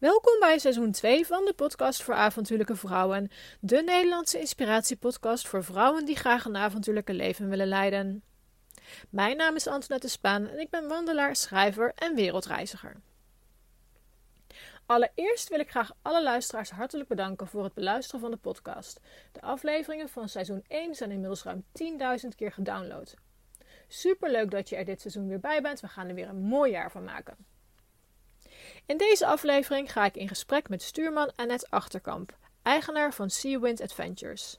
Welkom bij seizoen 2 van de podcast voor avontuurlijke vrouwen. De Nederlandse inspiratiepodcast voor vrouwen die graag een avontuurlijke leven willen leiden. Mijn naam is Antoinette Spaan en ik ben wandelaar, schrijver en wereldreiziger. Allereerst wil ik graag alle luisteraars hartelijk bedanken voor het beluisteren van de podcast. De afleveringen van seizoen 1 zijn inmiddels ruim 10.000 keer gedownload. Super leuk dat je er dit seizoen weer bij bent. We gaan er weer een mooi jaar van maken. In deze aflevering ga ik in gesprek met stuurman Annette Achterkamp, eigenaar van Seawind Adventures.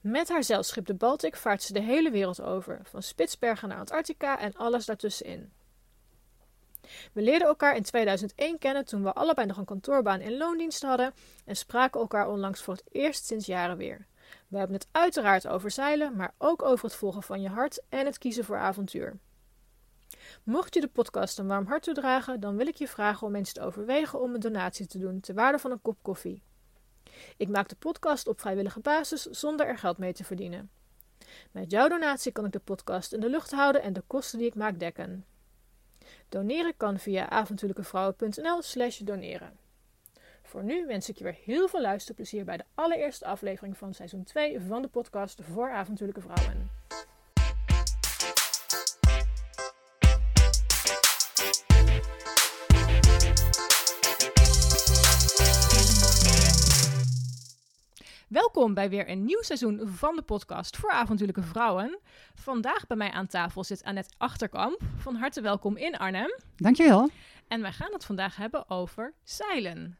Met haar zeilschip de Baltic vaart ze de hele wereld over, van Spitsbergen naar Antarctica en alles daartussenin. We leerden elkaar in 2001 kennen toen we allebei nog een kantoorbaan in loondienst hadden en spraken elkaar onlangs voor het eerst sinds jaren weer. We hebben het uiteraard over zeilen, maar ook over het volgen van je hart en het kiezen voor avontuur. Mocht je de podcast een warm hart toedragen, dan wil ik je vragen om eens te overwegen om een donatie te doen ter waarde van een kop koffie. Ik maak de podcast op vrijwillige basis zonder er geld mee te verdienen. Met jouw donatie kan ik de podcast in de lucht houden en de kosten die ik maak dekken. Doneren kan via avontuurlijkevrouwen.nl/slash doneren. Voor nu wens ik je weer heel veel luisterplezier bij de allereerste aflevering van seizoen 2 van de podcast voor avontuurlijke vrouwen. Welkom bij weer een nieuw seizoen van de podcast voor avontuurlijke vrouwen. Vandaag bij mij aan tafel zit Annette Achterkamp. Van harte welkom in Arnhem. Dankjewel. En wij gaan het vandaag hebben over zeilen.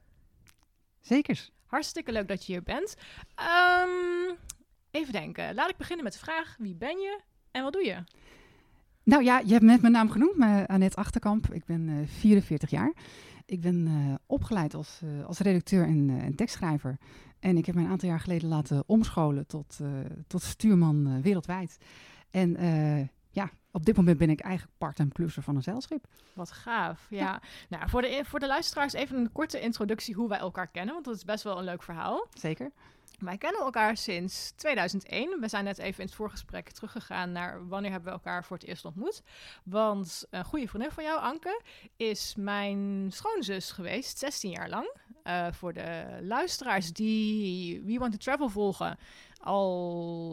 Zeker. Hartstikke leuk dat je hier bent. Ehm, even denken. Laat ik beginnen met de vraag: wie ben je en wat doe je? Nou ja, je hebt net mijn naam genoemd, Annette Achterkamp. Ik ben uh, 44 jaar. Ik ben uh, opgeleid als, uh, als redacteur en, en, tekstschrijver. En ik heb mij een aantal jaar geleden laten omscholen tot, tot stuurman wereldwijd. En ja, op dit moment ben ik eigenlijk part-time klusser van een zeilschip. Wat gaaf, ja. ja. Nou, voor de, voor de luisteraars even een korte introductie hoe wij elkaar kennen, want dat is best wel een leuk verhaal. Zeker. Wij kennen elkaar sinds 2001. We zijn net even in het voorgesprek teruggegaan naar wanneer hebben we elkaar voor het eerst ontmoet. Want een goede vriendin van jou, Anke, is mijn schoonzus geweest, 16 jaar lang. Uh, voor de luisteraars die We Want to Travel volgen, al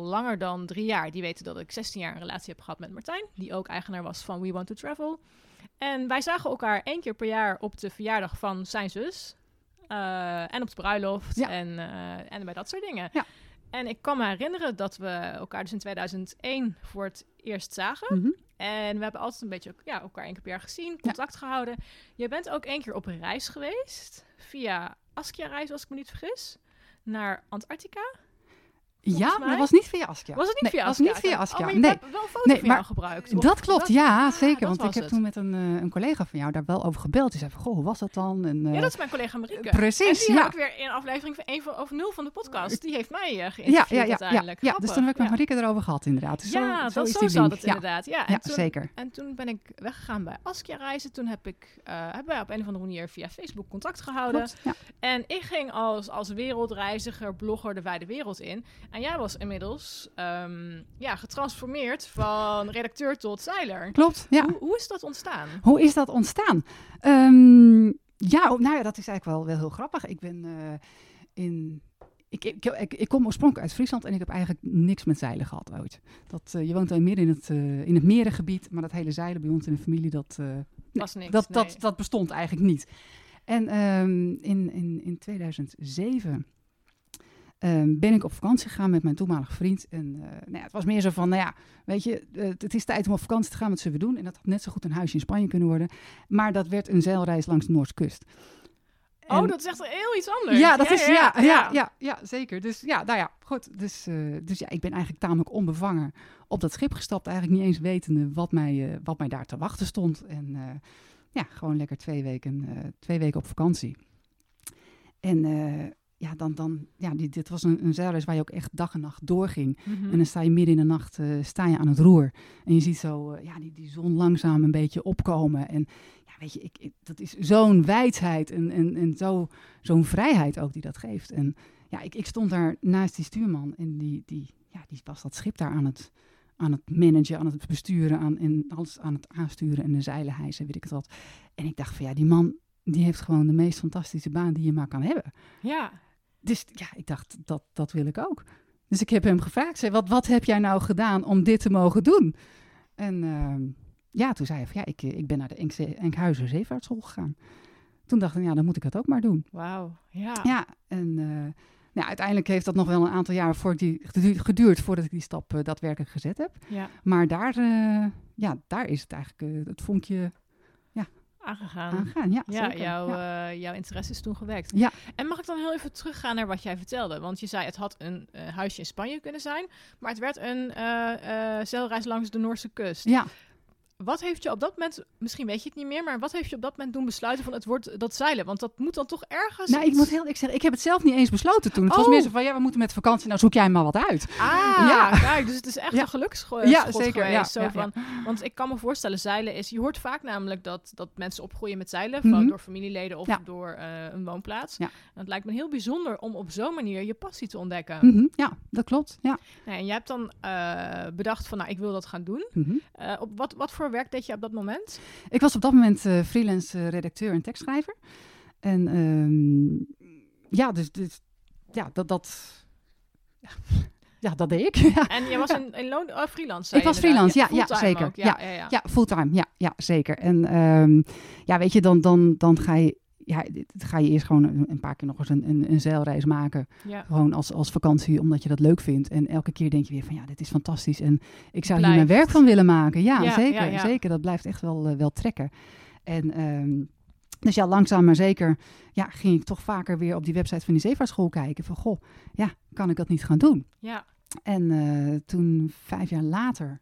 langer dan drie jaar, die weten dat ik 16 jaar een relatie heb gehad met Martijn, die ook eigenaar was van We Want to Travel. En wij zagen elkaar één keer per jaar op de verjaardag van zijn zus. Uh, en op de bruiloft en, uh, en bij dat soort dingen. Ja. En ik kan me herinneren dat we elkaar dus in 2001 voor het eerst zagen. Mhm. En we hebben altijd een beetje ja, elkaar één keer per jaar gezien, contact gehouden. Je bent ook één keer op een reis geweest, via Askia-reis als ik me niet vergis, naar Antarctica. Ja, maar dat was niet via Askia. Was het niet nee, via Askia? was niet via Askia. Oh, nee. hebt wel een foto Nee, van maar jou gebruikt. Dat klopt, dat- ja, zeker. Want ik heb het. toen met een, eh, een collega van jou daar wel over gebeld. Die zei van, goh, hoe was dat dan? En, eh, Ja, dat is mijn collega Marieke. Precies, en die ja. heb ik weer in aflevering van 1 van, over 0 van de podcast. Die heeft mij eh, ja, geïnterviewd ja, ja, ja, uiteindelijk. ja. Dus toen heb ik met ja. Marieke erover gehad, inderdaad. Dus ja, zo, dat, is zo zat link. het Ja. inderdaad. Ja, en, Ja, toen, zeker. en toen ben ik weggegaan bij Askia reizen. Toen heb ik, eh, hebben wij op een of andere manier via Facebook contact gehouden. En ik ging als wereldreiziger, blogger de wijde wereld in. En jij was inmiddels ehm, ja, getransformeerd van redacteur tot zeiler. Klopt, ja. Hoe, hoe is dat ontstaan? Hoe is dat ontstaan? Ehm, ja, oh, nou ja, dat is eigenlijk wel, wel heel grappig. Ik ben eh, in... Ik, ik, ik, ik kom oorspronkelijk uit Friesland en ik heb eigenlijk niks met zeilen gehad ooit. Dat, eh, je woont dan midden in het, eh, in het merengebied, maar dat hele zeilen bij ons in de familie, dat, Was niks. dat, nee. dat, dat bestond eigenlijk niet. En ehm, in, in, in 2007 ehm, ben ik op vakantie gegaan met mijn toenmalige vriend. En eh, nou ja, het was meer zo van, nou ja, weet je, eh, het is tijd om op vakantie te gaan, wat zullen we doen? En dat had net zo goed een huisje in Spanje kunnen worden. Maar dat werd een zeilreis langs de Noordkust. Oh, En- dat is echt heel iets anders. ja, dat is, ja, ja, ja, ja, zeker. Dus ja, nou ja, goed. Dus, eh, dus ja, ik ben eigenlijk tamelijk onbevangen op dat schip gestapt. Eigenlijk niet eens wetende wat mij, wat mij daar te wachten stond. En ja, gewoon lekker twee weken, twee weken op vakantie. En ja, dan, dan, ja die, dit was een, een zeilreis waar je ook echt dag en nacht doorging. Mhm. En dan sta je midden in de nacht eh, sta je aan het roer. En je ziet zo eh, ja, die, die zon langzaam een beetje opkomen. En ja, weet je, ik, ik- dat is zo'n wijdheid en, en, en zo, zo'n vrijheid ook die dat geeft. En ja, ik, ik stond daar naast die stuurman en die, die, ja, die was dat schip daar aan het, aan het managen, aan het besturen aan, en alles aan het aansturen en de zeilen hijsen, weet ik het wat. En ik dacht van ja, die man die heeft gewoon de meest fantastische baan die je maar kan hebben. Ja. Dus ja, ik dacht, dat, dat wil ik ook. Dus ik heb hem gevraagd, zei, wat, wat heb jij nou gedaan om dit te mogen doen? En ehm, ja, toen zei hij van, ja, ik, ik ben naar de Enkse, Enkhuizen Zeevaartschool gegaan. Toen dacht ik, ja, dan moet ik het ook maar doen. Wauw, ja. Ja, en uh, nou, uiteindelijk heeft dat nog wel een aantal jaar voor die, geduurd voordat ik die stap uh, daadwerkelijk gezet heb. Ja. Maar daar, ja, daar is het eigenlijk het vonkje aangegaan. ja, ja, zeker. Jouw, ja. uh, jouw interesse is toen gewekt. Ja. En mag ik dan heel even teruggaan naar wat jij vertelde? Want je zei het had een uh, huisje in Spanje kunnen zijn, maar het werd een uh, zeilreis langs de Noorse kust. Ja. Wat heeft je op dat moment, misschien weet je het niet meer, maar wat heeft je op dat moment doen besluiten van het wordt dat zeilen? Want dat moet dan toch ergens. Nou, ik moet heel ik zeg, ik heb het zelf niet eens besloten toen. Het oh. was meer zo van ja, we moeten met vakantie, nou zoek jij maar wat uit. Ah, ja. kijk, dus het is echt ja. een geluksschot ja, zeker, geweest. Ja, zo ja, van, Want ik kan me voorstellen, zeilen is. Je hoort vaak namelijk dat, dat mensen opgroeien met zeilen, Mhm. van, door familieleden of door uh, een woonplaats. En het lijkt me heel bijzonder om op zo'n manier je passie te ontdekken. Mm -hmm. Ja, dat klopt. Ja. Nee, en jij hebt dan uh, bedacht van, nou, ik wil dat gaan doen. Mm -hmm. uh, op wat, wat voor werk deed je op dat moment? Ik was op dat moment uh, freelance redacteur en tekstschrijver. En um, ja, dus, dus, ja, dat, dat, ja, dat deed ik. ja. En je was een, een loon, oh, freelance? Ik was freelance, ja, ja, zeker. Ja, ja, ja. ja fulltime, ja, ja, zeker. En um, ja, weet je, dan, dan, dan ga je ja, ga je eerst gewoon een, paar keer nog eens een, een, een zeilreis maken. Ja. Gewoon als, als vakantie, omdat je dat leuk vindt. En elke keer denk je weer van ja, dit is fantastisch. En ik zou Blijft. hier mijn werk van willen maken. Ja, Ja, zeker, ja, zeker. Dat blijft echt wel, uh, wel trekken. En ehm, dus ja, langzaam maar zeker ja, ging ik toch vaker weer op die website van die zeevaartschool kijken. Van goh, ja, kan ik dat niet gaan doen? Ja. En uh, toen, vijf jaar later,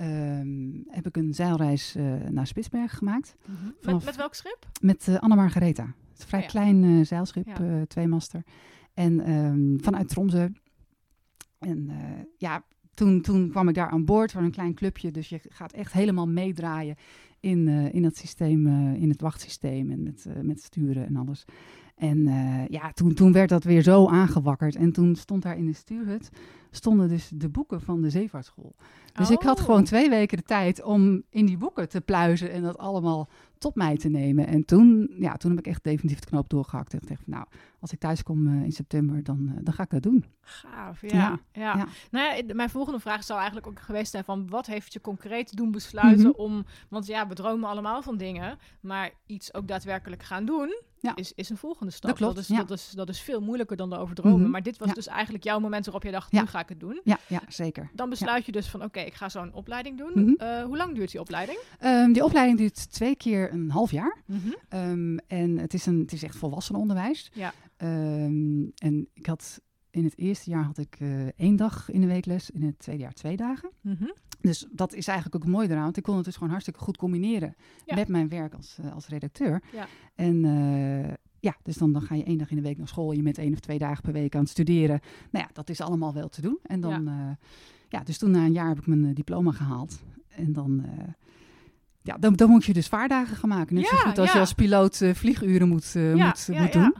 um, heb ik een zeilreis uh, naar Spitsbergen gemaakt. Mm -hmm. met, met, welk schip? Met uh, Anna Margaretha. Het is een vrij Oh ja. klein uh, zeilschip, Ja. tweemaster. En um, vanuit Tromsø. En ja, toen, toen kwam ik daar aan boord van een klein clubje. Dus je gaat echt helemaal meedraaien in, in het systeem, in het wachtsysteem en met, met sturen en alles. En uh, ja, toen, toen werd dat weer zo aangewakkerd. En toen stond daar in de stuurhut stonden dus de boeken van de zeevaartschool. Dus oh. ik had gewoon twee weken de tijd om in die boeken te pluizen en dat allemaal tot mij te nemen. En toen, ja, toen heb ik echt definitief de knoop doorgehakt. En dacht, nou, als ik thuis kom uh, in september, dan, uh, dan ga ik dat doen. Gaaf, ja. ja. ja. ja. Nou ja, mijn volgende vraag zou eigenlijk ook geweest zijn van... wat heeft je concreet doen besluiten mm -hmm. om... want ja, we dromen allemaal van dingen... maar iets ook daadwerkelijk gaan doen... Ja. Is, is een volgende stap. Dat, klopt, dat, is, dat, is, dat is veel moeilijker dan erover dromen. Mm -hmm. Maar dit was dus eigenlijk jouw moment waarop je dacht, nu ga ik het doen. Ja, ja zeker. Dan besluit je dus van, oké, ik ga zo'n opleiding doen. Mm -hmm. uh, hoe lang duurt die opleiding? Um, die opleiding duurt twee keer een half jaar. Mm -hmm. um, en het is, een, het is echt volwassenenonderwijs. Ja. Um, en ik had... In het eerste jaar had ik uh, één dag in de week les. In het tweede jaar twee dagen. Mm -hmm. Dus dat is eigenlijk ook mooi eraan. Want ik kon het dus gewoon hartstikke goed combineren Ja. met mijn werk als, uh, als redacteur. Ja. En uh, ja, dus dan, dan ga je één dag in de week naar school. Je bent één of twee dagen per week aan het studeren. Nou ja, dat is allemaal wel te doen. En dan, ja, ja dus toen na een jaar heb ik mijn diploma gehaald. En dan, ja, dan, dan moet je dus vaardagen gaan maken. Net Ja, zo goed als ja. je als piloot uh, vlieguren moet, uh, Ja, moet, ja, moet ja. doen.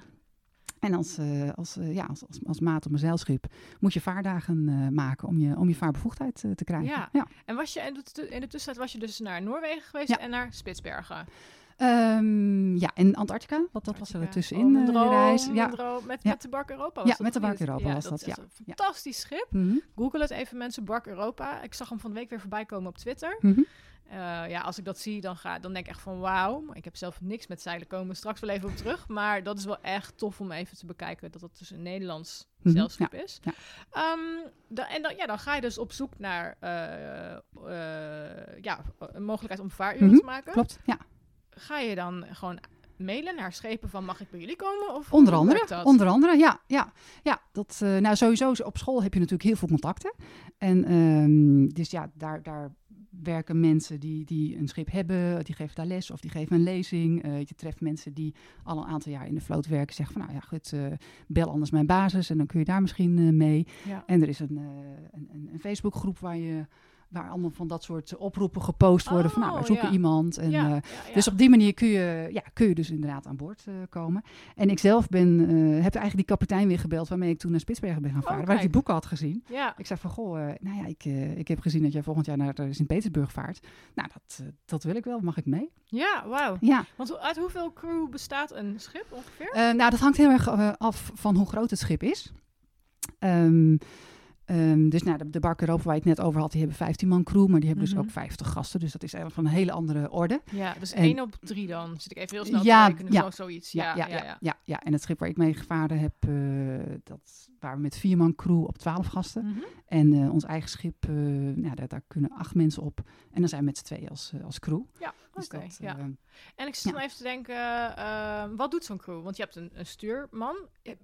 En als, uh, als, uh, ja, als, als, als maat op een zeilschip moet je vaardagen uh, maken om je, om je vaarbevoegdheid uh, te krijgen. Ja. ja. En was je in de, in de tussentijd was je dus naar Noorwegen geweest Ja. en naar Spitsbergen. Um, ja, en Antarctica, want dat was er tussenin, Oh, de droom, reis. een Ja. droom. Met, Ja. met de Bark Europa was Ja, dat met de Bark? Europa ja, was dat. dat, is ja. een Ja. fantastisch schip. Mhm. Google het even mensen, Bark Europa. Ik zag hem van de week weer voorbij komen op Twitter. Mhm. Uh, ja, als ik dat zie, dan, ga, dan denk ik echt van wauw. Ik heb zelf niks met zeilen komen straks wel even op terug. Maar dat is wel echt tof om even te bekijken dat het dus een Nederlands zeilschip is. ja. Um, da- en dan, ja, dan ga je dus op zoek naar uh, uh, ja, een mogelijkheid om vaaruren Mhm, te maken. Klopt, ja. Ga je dan gewoon mailen naar schepen van mag ik bij jullie komen? Of Onder andere, onder andere, ja. ja, ja dat, uh, nou, sowieso op school heb je natuurlijk heel veel contacten. En um, dus ja, daar, daar werken mensen die, die een schip hebben, die geven daar les of die geven een lezing. Uh, je treft mensen die al een aantal jaar in de vloot werken. Zeggen van, nou ja, goed, uh, bel anders mijn basis en dan kun je daar misschien mee. Ja. En er is een, een, een Facebookgroep waar je waar allemaal van dat soort oproepen gepost worden. van nou, we Oh, zoeken ja. iemand. En, Ja, eh, ja. Dus op die manier kun je, ja, kun je dus inderdaad aan boord eh, komen. En ik zelf ben, eh, heb eigenlijk die kapitein weer gebeld waarmee ik toen naar Spitsbergen ben gaan Oh, varen. waar ik die boeken had gezien. Ja. Ik zei van, goh, eh, nou ja, ik, eh, ik heb gezien dat jij volgend jaar naar eh, Sint-Petersburg vaart. Nou, dat, eh, dat wil ik wel. Mag ik mee? Ja, wauw. Ja. Want uit hoeveel crew bestaat een schip ongeveer? Eh, nou, dat hangt heel erg eh, af van hoe groot het schip is. Ehm, ehm, dus nou, de, de Bark Europa waar het net over had, die hebben 15 man crew, maar die hebben Mhm. dus ook 50 gasten. Dus dat is eigenlijk van een hele andere orde. ja, dus en- één op drie dan. Zit ik even heel snel Ja, te rekenen. ja. Zo, zoiets. Ja, Ja, ja, ja. ja, ja. En het schip waar ik mee gevaren heb, eh, dat waren we met vier man crew op 12 gasten. Mhm. En eh, ons eigen schip, eh, nou, daar, daar kunnen acht mensen op. En dan zijn we met z'n tweeën als, als crew. Ja, oké. Dus dat, ja. eh, En ik zit dan even te denken, wat doet zo'n crew? Want je hebt een, een stuurman.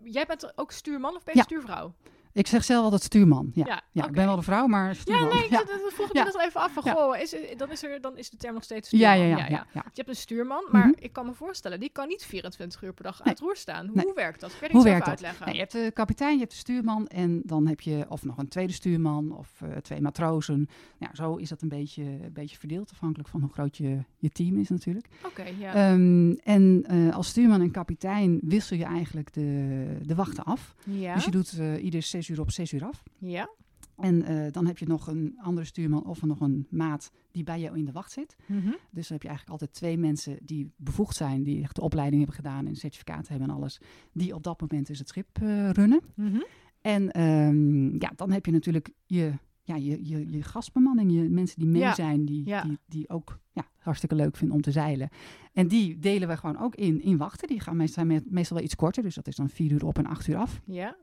Jij bent ook stuurman of ben je stuurvrouw? Ik zeg zelf altijd stuurman. Ja, Ja, ik ben wel de vrouw, maar Ja, stuurman. nee, ja. zit- dat vroeg ik me al even af van, goh, is, dan, is er, dan is de term nog steeds Ja, stuurman. ja, ja, ja. Je hebt een stuurman, maar Mhm. ik kan me voorstellen, die kan niet 24 uur per dag Nee. uit roer staan. Hoe, Nee. werkt dat? Kun je Hoe werkt dat? uitleggen? Nee, je hebt de kapitein, je hebt de stuurman en dan heb je of nog een tweede stuurman of eh, twee matrozen. Nou, zo is dat een beetje, een beetje verdeeld, afhankelijk van hoe groot je, je team is natuurlijk. Oké, ja. Ehm, en eh, als stuurman en kapitein wissel je eigenlijk de, de wachten af. ja. Dus je doet eh, ieder zes uur op zes uur af. ja. En eh, dan heb je nog een andere stuurman of nog een maat die bij jou in de wacht zit. Mhm. Dus dan heb je eigenlijk altijd twee mensen die bevoegd zijn, die echt de opleiding hebben gedaan en certificaat hebben en alles, die op dat moment dus het schip eh, runnen. Mhm. En ehm, ja, dan heb je natuurlijk je, ja, je, je, je gastbemanning, je mensen die mee Ja, zijn, die, ja. die, die ook ja, hartstikke leuk vinden om te zeilen. En die delen we gewoon ook in, in wachten. Die gaan meestal, me- meestal wel iets korter, dus dat is dan vier uur op en acht uur af. Ja.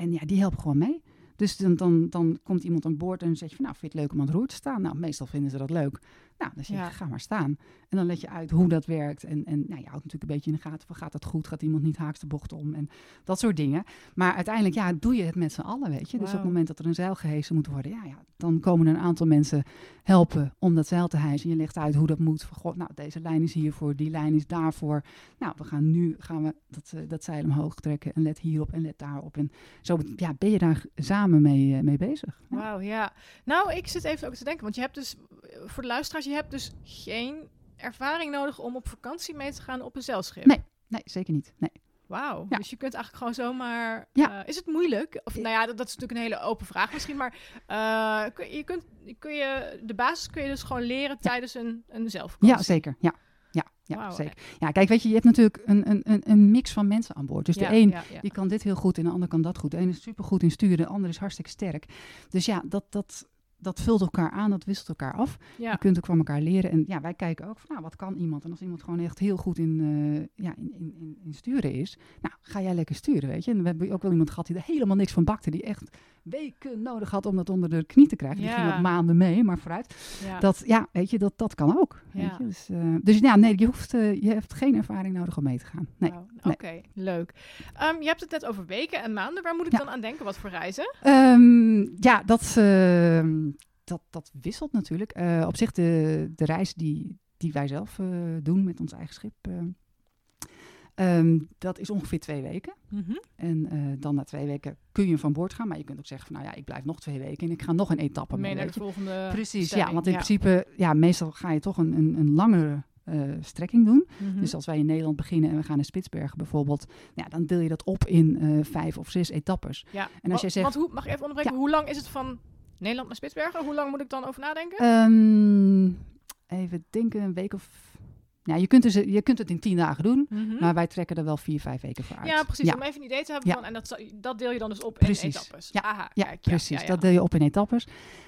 En ja, die helpen gewoon mee. Dus dan, dan, dan komt iemand aan boord en dan zeg je van, nou, vind je het leuk om aan het roer te staan? Nou, meestal vinden ze dat leuk. Nou, dan zeg je, Ja. ga maar staan. En dan leg je uit hoe dat werkt. En, en nou, je houdt natuurlijk een beetje in de gaten van, gaat dat goed? Gaat iemand niet haaks de bocht om? En dat soort dingen. Maar uiteindelijk, ja, doe je het met z'n allen, weet je. Dus op het moment dat er een zeil gehesen moet worden, ja, ja, dan komen er een aantal mensen helpen om dat zeil te hijsen. Je legt uit hoe dat moet. Van, God, nou, deze lijn is hiervoor, die lijn is daarvoor. Nou, we gaan nu gaan we dat, eh, dat zeil omhoog trekken en let hierop en let daarop. En zo ja, ben je daar samen mee, eh, mee bezig. Ja. Wauw, ja. Nou, ik zit even ook te denken, want je hebt dus, eh, voor de luisteraars, je hebt dus geen ervaring nodig om op vakantie mee te gaan op een zeilschip. Nee. Nee, zeker niet. Nee. Wauw, Ja. dus je kunt eigenlijk gewoon zomaar... Ja. eh, is het moeilijk? Of nou ja, dat, dat is natuurlijk een hele open vraag misschien, maar eh, kun, je kunt, kun je, de basis kun je dus gewoon leren tijdens een, een zelfvakantie. Ja, zeker. Ja. Ja, ja zeker. Ja, kijk, weet je, je hebt natuurlijk een, een, een, een mix van mensen aan boord. Dus de een die kan dit heel goed en de ander kan dat goed. De een is supergoed in sturen, de ander is hartstikke sterk. Dus ja, dat, dat, dat vult elkaar aan, dat wisselt elkaar af. Ja. Je kunt ook van elkaar leren. En ja, wij kijken ook van, nou, wat kan iemand? En als iemand gewoon echt heel goed in, eh, ja, in, in, in, sturen is, nou, ga jij lekker sturen, weet je. En we hebben ook wel iemand gehad die er helemaal niks van bakte, die echt weken nodig had om dat onder de knie te krijgen. Die Ja. ging ook maanden mee, maar vooruit. ja. Dat, ja, weet je, dat, dat kan ook. Weet je? Dus, eh, dus ja, nee, je, hoeft, eh, je hebt geen ervaring nodig om mee te gaan. Nee. Oké, leuk. Ehm, je hebt het net over weken en maanden. Waar moet ik dan aan denken? Wat voor reizen? Ehm, ja, dat, ehm, dat, dat wisselt natuurlijk. Eh, op zich de, de reis die, die wij zelf eh, doen met ons eigen schip, eh, ehm, dat is ongeveer twee weken. En eh, dan na twee weken kun je van boord gaan. Maar je kunt ook zeggen van, nou ja, ik blijf nog twee weken en ik ga nog een etappe mee. Naar de je. volgende Precies, stelling. ja. Want in principe, ja, meestal ga je toch een, een, een langere eh, strekking doen. Mhm. Dus als wij in Nederland beginnen en we gaan naar Spitsbergen bijvoorbeeld, ja, dan deel je dat op in vijf of zes etappes. Ja. En als jij zegt- Want hoe, mag ik even onderbreken? Hoe lang is het van Nederland naar Spitsbergen? Hoe lang moet ik dan over nadenken? Ehm, even denken, een week of. Ja, je kunt, dus, je kunt het in tien dagen doen, Mhm. maar wij trekken er wel vier, vijf weken voor uit. Ja, precies. Ja, Om even een idee te hebben Ja. van... En dat, dat deel je dan dus op Precies. in etappes. Ja, Aha, ja, kijk, precies. Dat deel je op in etappes.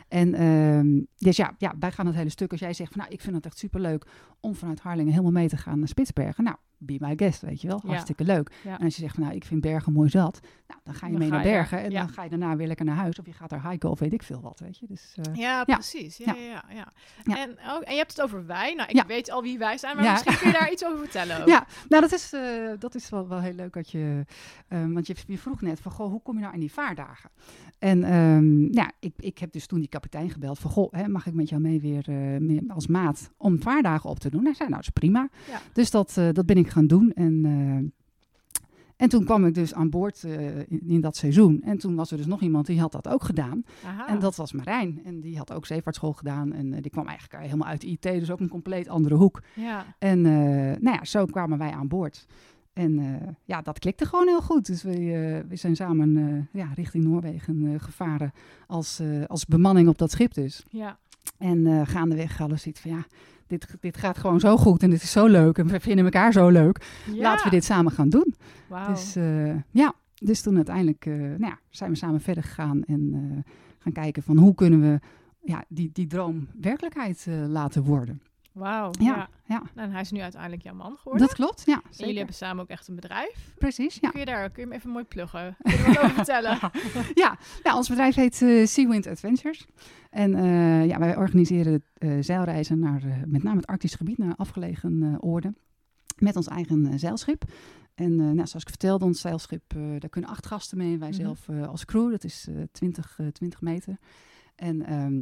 En ehm, dus ja, ja, wij gaan het hele stuk. Als jij zegt van nou, ik vind het echt superleuk om vanuit Harlingen helemaal mee te gaan naar Spitsbergen. Nou, be my guest, weet je wel. Ja. Hartstikke leuk. Ja. En als je zegt van nou, ik vind Bergen mooi zat. Nou, dan ga je Dan mee ga naar je Bergen. daar, En ja. dan ga je daarna weer lekker naar huis. Of je gaat daar hiken of weet ik veel wat, weet je. Dus, eh, Ja, precies. Ja, Ja. ja. En, oh, en je hebt het over wij. Nou, ik weet al wie wij zijn, maar misschien kun je daar iets over vertellen ook. Ja, nou dat is, eh, dat is wel, wel heel leuk dat je, ehm, want je, je vroeg net van, goh, hoe kom je nou aan die vaardagen? En ehm, ja, ik, ik heb dus toen die kapitein gebeld van, goh, hè, mag ik met jou mee weer eh, mee als maat om vaardagen op te doen? Hij zei, nou, dat is prima. Dus dat, dat ben ik gaan doen en... eh, En toen kwam ik dus aan boord in, in, dat seizoen. En toen was er dus nog iemand die had dat ook gedaan. Aha. En dat was Marijn. En die had ook zeevaartschool gedaan. En die kwam eigenlijk helemaal uit de IT, dus ook een compleet andere hoek. Ja. En nou ja, zo kwamen wij aan boord. En uh, ja, dat klikte gewoon heel goed. Dus we, uh, we zijn samen uh, ja, richting Noorwegen gevaren als, als bemanning op dat schip dus. Ja. En gaandeweg hadden we van ja, dit, dit gaat gewoon zo goed en dit is zo leuk en we vinden elkaar zo leuk. Ja. Laten we dit samen gaan doen. Wow. Dus ja, dus toen uiteindelijk nou ja, zijn we samen verder gegaan en gaan kijken van hoe kunnen we ja, die, die droom werkelijkheid laten worden. Wauw. Ja, Ja. ja. En hij is nu uiteindelijk jouw man geworden. Dat klopt, ja. En jullie hebben samen ook echt een bedrijf. Precies, ja. Kun je daar kun je me even mooi pluggen? Kun je wat over vertellen? ja, ja, ons bedrijf heet eh Seawind Adventures. En eh, ja, wij organiseren eh, zeilreizen naar met name het Arctisch gebied, naar afgelegen oorden. Met ons eigen zeilschip. En nou, zoals ik vertelde, ons zeilschip, daar kunnen acht gasten mee. Wij Mhm. zelf als crew, dat is eh 20, eh, 20 meter. En ehm,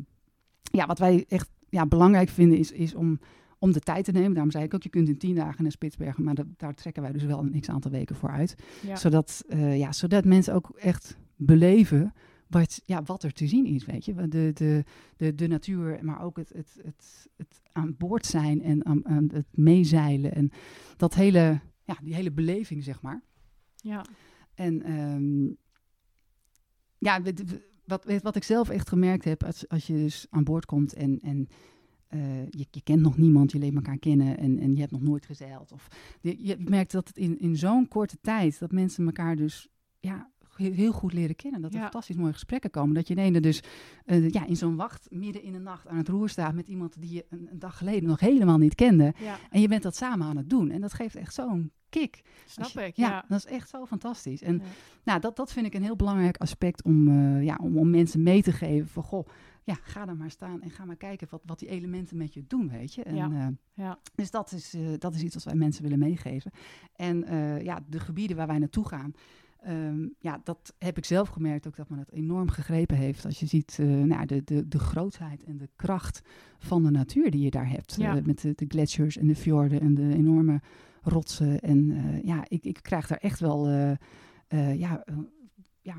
ja, wat wij echt ja, belangrijk vinden is, is om, om de tijd te nemen. Daarom zei ik ook, je kunt in tien dagen naar Spitsbergen, maar dat, daar trekken wij dus wel een x-aantal weken voor uit. Ja. Zodat, eh, ja, zodat mensen ook echt beleven wat, ja, wat er te zien is, weet je. De, de, de, de natuur, maar ook het, het, het, het aan boord zijn en aan, aan het meezeilen. En dat hele, ja, die hele beleving, zeg maar. ja. En ehm, ja, we- we- wat, wat ik zelf echt gemerkt heb, als, als je dus aan boord komt en, en eh, je, je kent nog niemand, je leert elkaar kennen en, en je hebt nog nooit gezeild. Of, je, je merkt dat het in, in zo'n korte tijd, dat mensen elkaar dus ja, heel, goed leren kennen. Dat er Ja. fantastisch mooie gesprekken komen. Dat je in ene dus eh, ja, in zo'n wacht midden in de nacht aan het roer staat met iemand die je een, een dag geleden nog helemaal niet kende. ja, En je bent dat samen aan het doen. En dat geeft echt zo'n kick. snap je- ik. Ja, Ja. dat is echt zo fantastisch. En Ja. nou, dat, dat vind ik een heel belangrijk aspect om, eh, ja, om, om mensen mee te geven. Van goh, ja, ga er maar staan en ga maar kijken wat, wat die elementen met je doen, weet je. En, Ja. eh, Ja. dus dat is, eh, dat is iets wat wij mensen willen meegeven. En ja, de gebieden waar wij naartoe gaan. ehm, ja, dat heb ik zelf gemerkt ook dat me dat enorm gegrepen heeft. Als je ziet eh, nou, de, de, de grootheid en de kracht van de natuur die je daar hebt. Ja. Met de, de gletsjers en de fjorden en de enorme rotsen. En eh, ja, ik, ik krijg daar echt wel. eh, eh, ja, ja,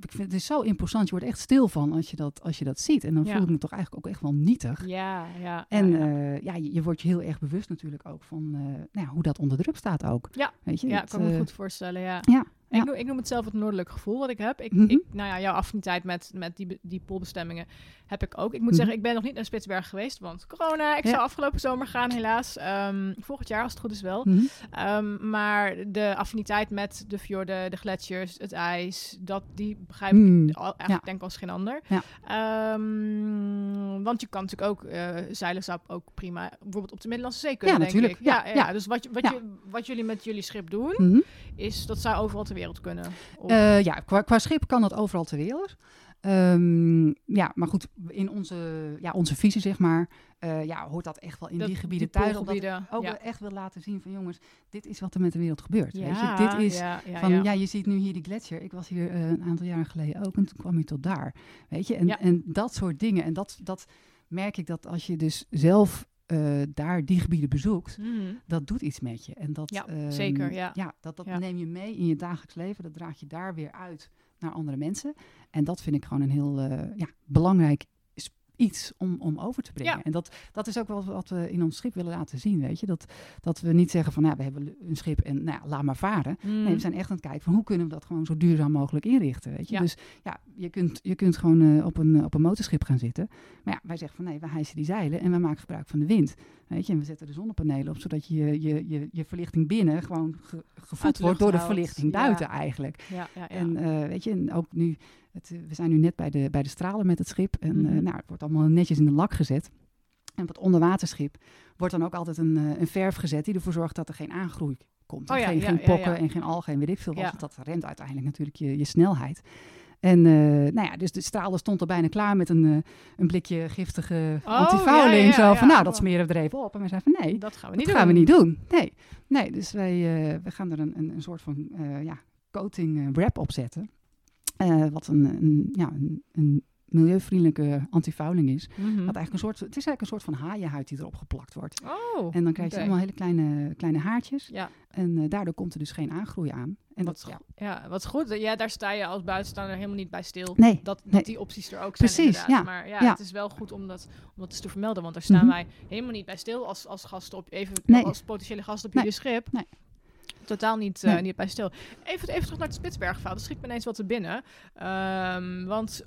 ik vind het is zo imposant. Je wordt echt stil van als je dat, als je dat ziet. En dan Ja. voel ik me toch eigenlijk ook echt wel nietig. Ja, ja. En ja, ja. ja, je, je wordt je heel erg bewust natuurlijk ook van nou ja, hoe dat onder druk staat ook. Ja. Weet je, ja, kan me goed voorstellen, ja. Ja, Ik, noem, ik noem het zelf het noordelijk gevoel wat ik heb. Ik, Mhm. ik, nou ja, jouw affiniteit met, met die, die poolbestemmingen heb ik ook. Ik moet Mhm. zeggen, ik ben nog niet naar Spitsbergen geweest, want corona. Ik Ja. zou afgelopen zomer gaan, helaas. Ehm, volgend jaar, als het goed is wel. Mhm. Ehm, maar de affiniteit met de fjorden, de gletsjers, het ijs, dat, die begrijp ik Mm, al, eigenlijk ja. denk ik als geen ander. Ehm, want je kan natuurlijk ook, eh, zeilen zou ook prima bijvoorbeeld op de Middellandse Zee kunnen, Ja, denk natuurlijk. ik. Ja, Ja, dus wat, wat, je, wat jullie met jullie schip doen, is dat zou overal ter wereld kunnen. Of- Eh, ja, qua, qua schip kan dat overal ter wereld. Ehm, ja, maar goed, in onze, ja, onze visie, zeg maar, eh, ja, hoort dat echt wel in dat- die gebieden die thuis. Omdat ik poolgebieden, ook ja. echt wil laten zien van jongens, dit is wat er met de wereld gebeurt. weet Ja, je? Dit is ja, van, ja. je ziet nu hier die gletsjer. Ik was hier eh, een aantal jaren geleden ook en toen kwam je tot daar. Weet je, en, Ja. en dat soort dingen. En dat, dat merk ik dat als je dus zelf eh, daar die gebieden bezoekt, Mhm. dat doet iets met je. En dat, Ja, ehm, zeker, ja. dat, dat Ja. neem je mee in je dagelijks leven. Dat draag je daar weer uit naar andere mensen. En dat vind ik gewoon een heel eh, ja, belangrijk iets om, om over te brengen. Ja. En dat, dat is ook wel wat we in ons schip willen laten zien, weet je. Dat, dat we niet zeggen van, nou, we hebben een schip en nou, ja, laat maar varen. Mhm. Nee, we zijn echt aan het kijken van hoe kunnen we dat gewoon zo duurzaam mogelijk inrichten, weet je. Ja. Dus ja, je kunt, je kunt gewoon eh, op, een, op een motorschip gaan zitten. Maar ja, wij zeggen van nee, we hijsen die zeilen en we maken gebruik van de wind. Weet je, en we zetten de zonnepanelen op, zodat je je, je, je verlichting binnen gewoon ge- gevoed wordt door de verlichting buiten eigenlijk. ja, ja, ja. En eh, weet je, en ook nu, het, eh, we zijn nu net bij de, bij de stralen met het schip. En eh, Mhm. nou, het wordt allemaal netjes in de lak gezet. En op het onderwaterschip wordt dan ook altijd een, eh, een verf gezet die ervoor zorgt dat er geen aangroei komt. Oh ja, geen, ja, geen pokken ja. en geen algen en weet ik veel wat. Dat remt uiteindelijk natuurlijk je, je snelheid. En nou ja, dus de stralen stond er bijna klaar met een, een blikje giftige Oh, antifouling. ja, ja, zo van, nou, dat smeren we er even op. En wij zeiden van, nee, dat gaan we dat niet gaan doen. we niet doen. Nee, nee dus wij we gaan er een, een, een soort van ja, coating wrap op zetten. Eh, wat een, een, ja, een, een milieuvriendelijke antifouling is. Wat eigenlijk een soort, het is eigenlijk een soort van haaienhuid die erop geplakt wordt. Oh, En dan krijg je allemaal hele kleine, kleine haartjes. Ja, En eh, daardoor komt er dus geen aangroei aan. En wat, dat, ja, ja, wat goed. Ja, daar sta je als buitenstaander helemaal niet bij stil. Nee, dat, dat nee. die opties er ook zijn Precies, inderdaad. ja, Maar ja, ja. het is wel goed om dat, om dat eens te vermelden. Want daar staan Mhm. wij helemaal niet bij stil als, als gasten op even Nee. als potentiële gasten op Nee. jullie schip. Totaal niet, eh, Nee. niet bij stil. Even, even terug naar het Spitsbergverhaal. Dat schiet me ineens wat te binnen. Ehm, want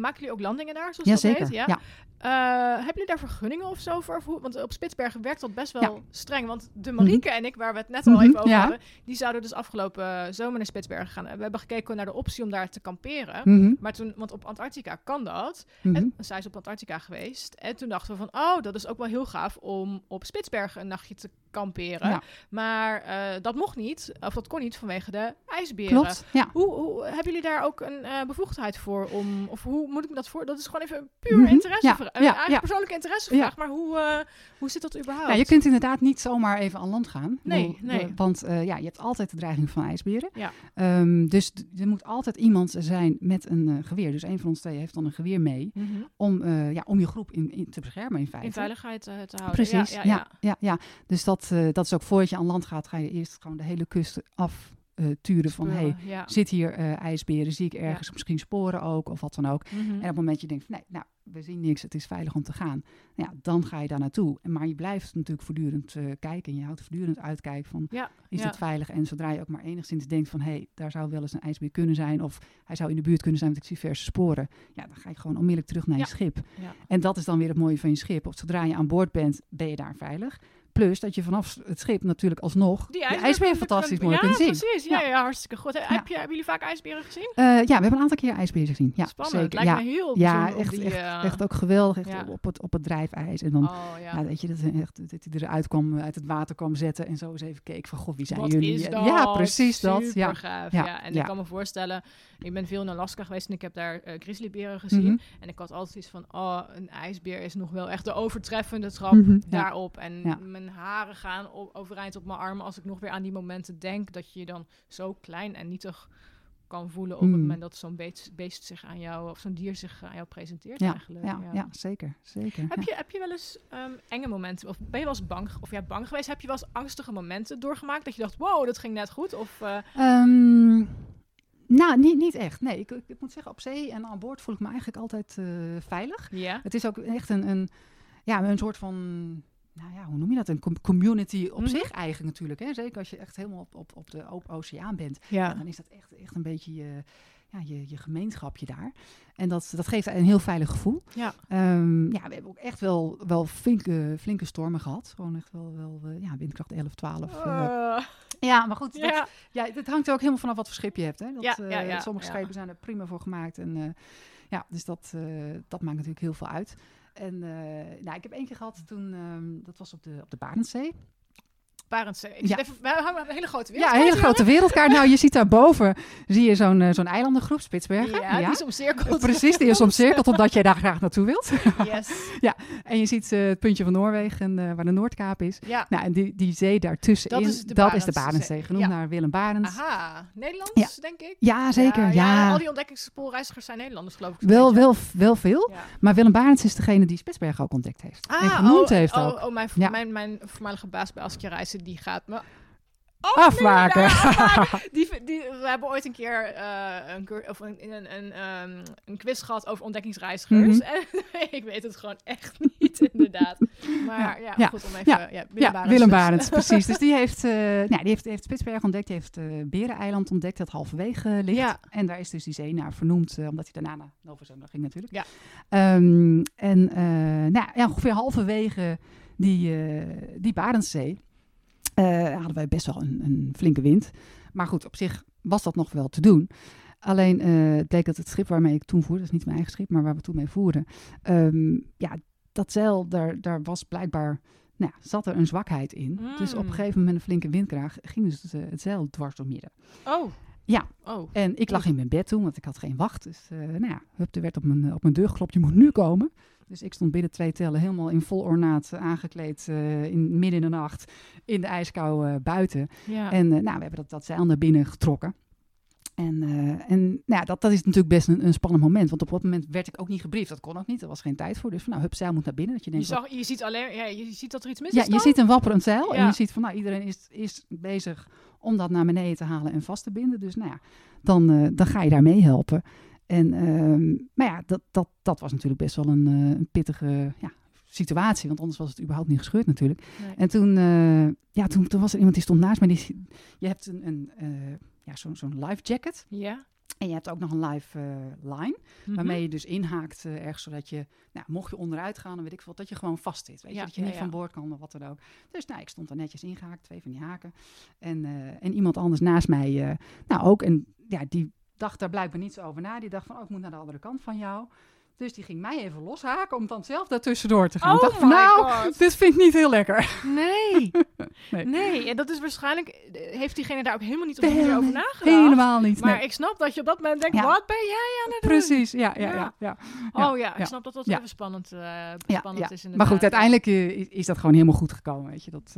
maken jullie ook landingen daar, zoals dat Jazeker. heet? Ja? Ja. Eh, hebben jullie daar vergunningen of zo voor? Want op Spitsbergen werkt dat best wel Ja. Mhm. streng. Want de Marieke en ik, waar we het net al Mhm, even over ja. hadden, die zouden dus afgelopen eh, zomer naar Spitsbergen gaan. En we hebben gekeken naar de optie om daar te kamperen. Mhm, Maar toen, want op Antarctica kan dat. mhm. En zij is op Antarctica geweest. En toen dachten we van, oh, dat is ook wel heel gaaf om op Spitsbergen een nachtje te kamperen. Ja. Maar eh, dat mocht niet, of dat kon niet vanwege de ijsberen. Klopt, ja. Hoe, hoe hebben jullie daar ook een eh, bevoegdheid voor om, of hoe moet ik me dat voor? Dat is gewoon even een puur Mhm, interesse, ja, een ja, eigen ja. persoonlijke interessevraag. Maar hoe, eh, hoe zit dat überhaupt? Ja, je kunt inderdaad niet zomaar even aan land gaan. Nee, bedoel, nee. eh, Want eh, ja, je hebt altijd de dreiging van ijsberen. Ja. Ehm, dus er moet altijd iemand zijn met een eh, geweer. Dus een van ons twee heeft dan een geweer mee. Mhm. Om, eh, ja, om je groep in, in te beschermen in feite. in veiligheid eh, te houden. Precies, Ja, ja, ja. ja, Dus dat, eh, dat is ook voordat je aan land gaat, ga je eerst gewoon de hele kust af eh, turen van... hey, ja. zit hier eh, ijsberen? Zie ik ergens misschien sporen ook of wat dan ook? Mhm. En op het moment dat je denkt, van, nee, nou, we zien niks, het is veilig om te gaan. Ja, dan ga je daar naartoe. Maar je blijft natuurlijk voortdurend eh, kijken en je houdt voortdurend uitkijk van, Ja, is ja. het veilig? En zodra je ook maar enigszins denkt van, hé, hey, daar zou wel eens een ijsbeer kunnen zijn of hij zou in de buurt kunnen zijn, want ik zie verse sporen. Ja, dan ga je gewoon onmiddellijk terug naar Ja. je schip. En dat is dan weer het mooie van je schip. Of zodra je aan boord bent, ben je daar veilig. Plus dat je vanaf het schip natuurlijk alsnog Die ijsbeer fantastisch kunt- mooi ja, kunt zien. precies. Ja, hartstikke goed. Heb, je, hebben jullie vaak ijsberen gezien? Eh, ja, we hebben een aantal keer ijsberen gezien. Ja, Spannend. zeker. Lijkt ja, me heel ja echt, die, echt, eh, echt ook geweldig. Echt op, het, op het drijfijs. En dan, Oh ja. weet je, dat, echt, dat hij eruit kwam, uit het water kwam zetten en zo eens even keek van, god, wie zijn Wat jullie? Ja, precies dat. Ja. gaaf. Ja. En ik kan me voorstellen, ik ben veel in Alaska geweest en ik heb daar eh grizzlyberen gezien. Mhm. En ik had altijd iets van, oh, een ijsbeer is nog wel echt de overtreffende trap Mhm, daarop. En. Mijn haren gaan overeind op mijn armen als ik nog weer aan die momenten denk dat je je dan zo klein en nietig kan voelen op het Mm. moment dat zo'n beest, beest zich aan jou, of zo'n dier zich aan jou presenteert Ja, eigenlijk. ja, ja, zeker. zeker Heb, je, heb je wel eens ehm, enge momenten, of ben je wel eens bang, of ja, bang geweest? Heb je wel eens angstige momenten doorgemaakt dat je dacht, wow, dat ging net goed? Of, eh, Ehm, nou, niet, niet echt. Nee, ik, ik, ik moet zeggen, op zee en aan boord voel ik me eigenlijk altijd eh, veilig. ja? Het is ook echt een, een, ja, een soort van, nou ja, hoe noem je dat? Een com- community op Mhm. zich eigen natuurlijk. Hè? Zeker als je echt helemaal op, op, op de open oceaan bent. Ja. Dan is dat echt, echt een beetje je, ja, je, je gemeenschapje daar. En dat, dat geeft een heel veilig gevoel. Ja. Ehm, ja, we hebben ook echt wel, wel flinke, flinke stormen gehad. Gewoon echt wel, wel ja, windkracht 11, 12. eh. Eh, ja, maar goed, dat, ja. ja, het hangt er ook helemaal vanaf wat voor schip je hebt. Hè? Dat, Ja, eh, ja, sommige schepen zijn er prima voor gemaakt. En, ja, dus dat, dat maakt natuurlijk heel veel uit. En eh, nou, ik heb één keer gehad toen, ehm, dat was op de, op de Barentszee. Barentszee. Ja. even, wij hangen een hele grote wereld. Ja, een hele grote wereldkaart. Nou, je ziet daarboven, zie je zo'n eh, zo'n eilandengroep, Spitsbergen. Ja, die is omcirkeld. Precies, die is omcirkeld omdat jij daar graag naartoe wilt. Yes. En je ziet eh, het puntje van Noorwegen, eh, waar de Noordkaap is. Ja. Nou, en die, die zee daartussenin, Dat dat is is de de, Barentszee. Barentszee. Genoemd Ja. naar Willem Barents. Aha. Nederlands, Ja. denk ik. Ja, zeker. Ja, ja, al die ontdekkingspoolreizigers zijn Nederlanders, geloof ik. wel, wel, wel veel. Ja. Maar Willem Barents is degene die Spitsbergen ook ontdekt heeft. en genoemd oh, heeft oh, ook. Oh, mijn, Ja. mijn, mijn voormalige baas bij Askja Reizen, die gaat me Afmaken. Die, die, we hebben ooit een keer eh, een, of een, een, een, ehm, een quiz gehad over ontdekkingsreizigers. Mhm. En ik weet het gewoon echt niet, inderdaad. Maar ja, Ja. goed om even... Ja, Ja. Willem Ja, Barents Willem dus. Barents, precies. Dus die heeft, nou, die heeft, heeft Spitsbergen ontdekt. Die heeft eh Bereneiland ontdekt, dat halverwege ligt. En daar is dus die zee naar vernoemd, omdat hij daarna naar Nova Zembla ging natuurlijk. Ja. Ehm, en nou, ja, ongeveer halverwege die, die Barentszee eh, hadden wij best wel een, een flinke wind. Maar goed, op zich was dat nog wel te doen. Alleen het bleek dat het schip waarmee ik toen voerde, dat is niet mijn eigen schip, maar waar we toen mee voeren, ehm, ja, dat zeil, daar, daar was blijkbaar, nou, ja, zat er een zwakheid in. Dus op Mm. een gegeven moment met een flinke windkraag ging dus het, eh, het zeil dwars door midden. Oh. Ja. Oh. En ik lag in mijn bed toen, want ik had geen wacht. Dus eh, nou ja, hup, er werd op mijn, op mijn deur geklopt, je moet nu komen. Dus ik stond binnen twee tellen helemaal in vol ornaat eh, aangekleed, eh, in, midden in de nacht, in de ijskou buiten. Ja. En nou, we hebben dat, dat zeil naar binnen getrokken. En, uh, en nou ja, dat, dat is natuurlijk best een, een, spannend moment. Want op dat moment werd ik ook niet gebriefd. Dat kon ook niet. Er was geen tijd voor. Dus van nou, hup, zeil moet naar binnen. Dat je, denkt, je, zag, je, ziet alleen, ja, je ziet dat er iets mis ja, is Ja, je ziet een wapperend zeil. En je ziet van nou, iedereen is, is bezig om dat naar beneden te halen en vast te binden. Dus nou ja, dan, uh, dan ga je daar mee helpen. En, uh, maar ja, dat, dat, dat was natuurlijk best wel een, uh, een pittige ja, situatie. Want anders was het überhaupt niet gescheurd natuurlijk. Nee. En toen, ja, toen, toen was er iemand die stond naast me. Die, je hebt een, een ja, zo'n zo'n life jacket. Ja. En je hebt ook nog een live uh, line, mm-hmm. waarmee je dus inhaakt uh, ergens, zodat je, nou, mocht je onderuit gaan, dan weet ik veel, dat je gewoon vast zit. Weet je, dat je ja, niet ja. van boord kan of wat dan ook. Dus nou, ik stond er netjes ingehaakt, twee van die haken. En, uh, en iemand anders naast mij, nou ook, en ja, die dacht daar blijkbaar niet zo over na. Die dacht van, oh, ik moet naar de andere kant van jou. Dus die ging mij even loshaken om dan zelf daartussendoor te gaan. Oh ik dacht nou, God. dit vind ik niet heel lekker. Nee. Nee. nee. En dat is waarschijnlijk... eh, Heeft diegene daar ook helemaal niet op over nagedacht? Helemaal niet. Maar nee. ik snap dat je op dat moment denkt... Ja. Wat ben jij aan het doen? Precies, ja, ja, Ja. ja. ja. Oh ja, ik snap dat dat even spannend, eh, spannend ja. is Maar goed, uiteindelijk eh, is, dat gewoon helemaal goed gekomen. Weet je. Dat,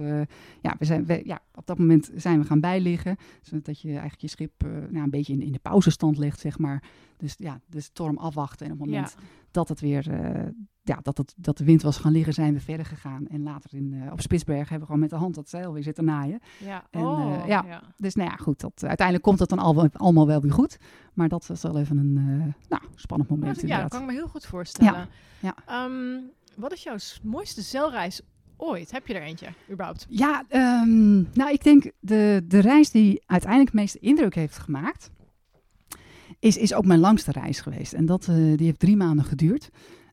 ja, we zijn, we, ja, op dat moment zijn we gaan bijliggen. Zodat je eigenlijk je schip nou, een beetje in, in de pauzestand legt, zeg maar. Dus ja, de storm afwachten. En op het moment dat, het weer, eh, ja, dat, het, dat de wind was gaan liggen, zijn we verder gegaan. En later in, eh, op Spitsbergen hebben we gewoon met de hand dat zeil weer zitten naaien. Ja. En, oh, eh, ja. ja. Dus nou ja, goed. Dat, uiteindelijk komt het dan al, allemaal wel weer goed. Maar dat was wel even een nou, spannend moment Ja, dat inderdaad. kan ik me heel goed voorstellen. Ja, Ehm, wat is jouw mooiste zeilreis ooit? Heb je er eentje, überhaupt? Ja, ehm, nou, ik denk de, de reis die uiteindelijk het meeste indruk heeft gemaakt, is, is ook mijn langste reis geweest. En dat, eh, die heeft drie maanden geduurd.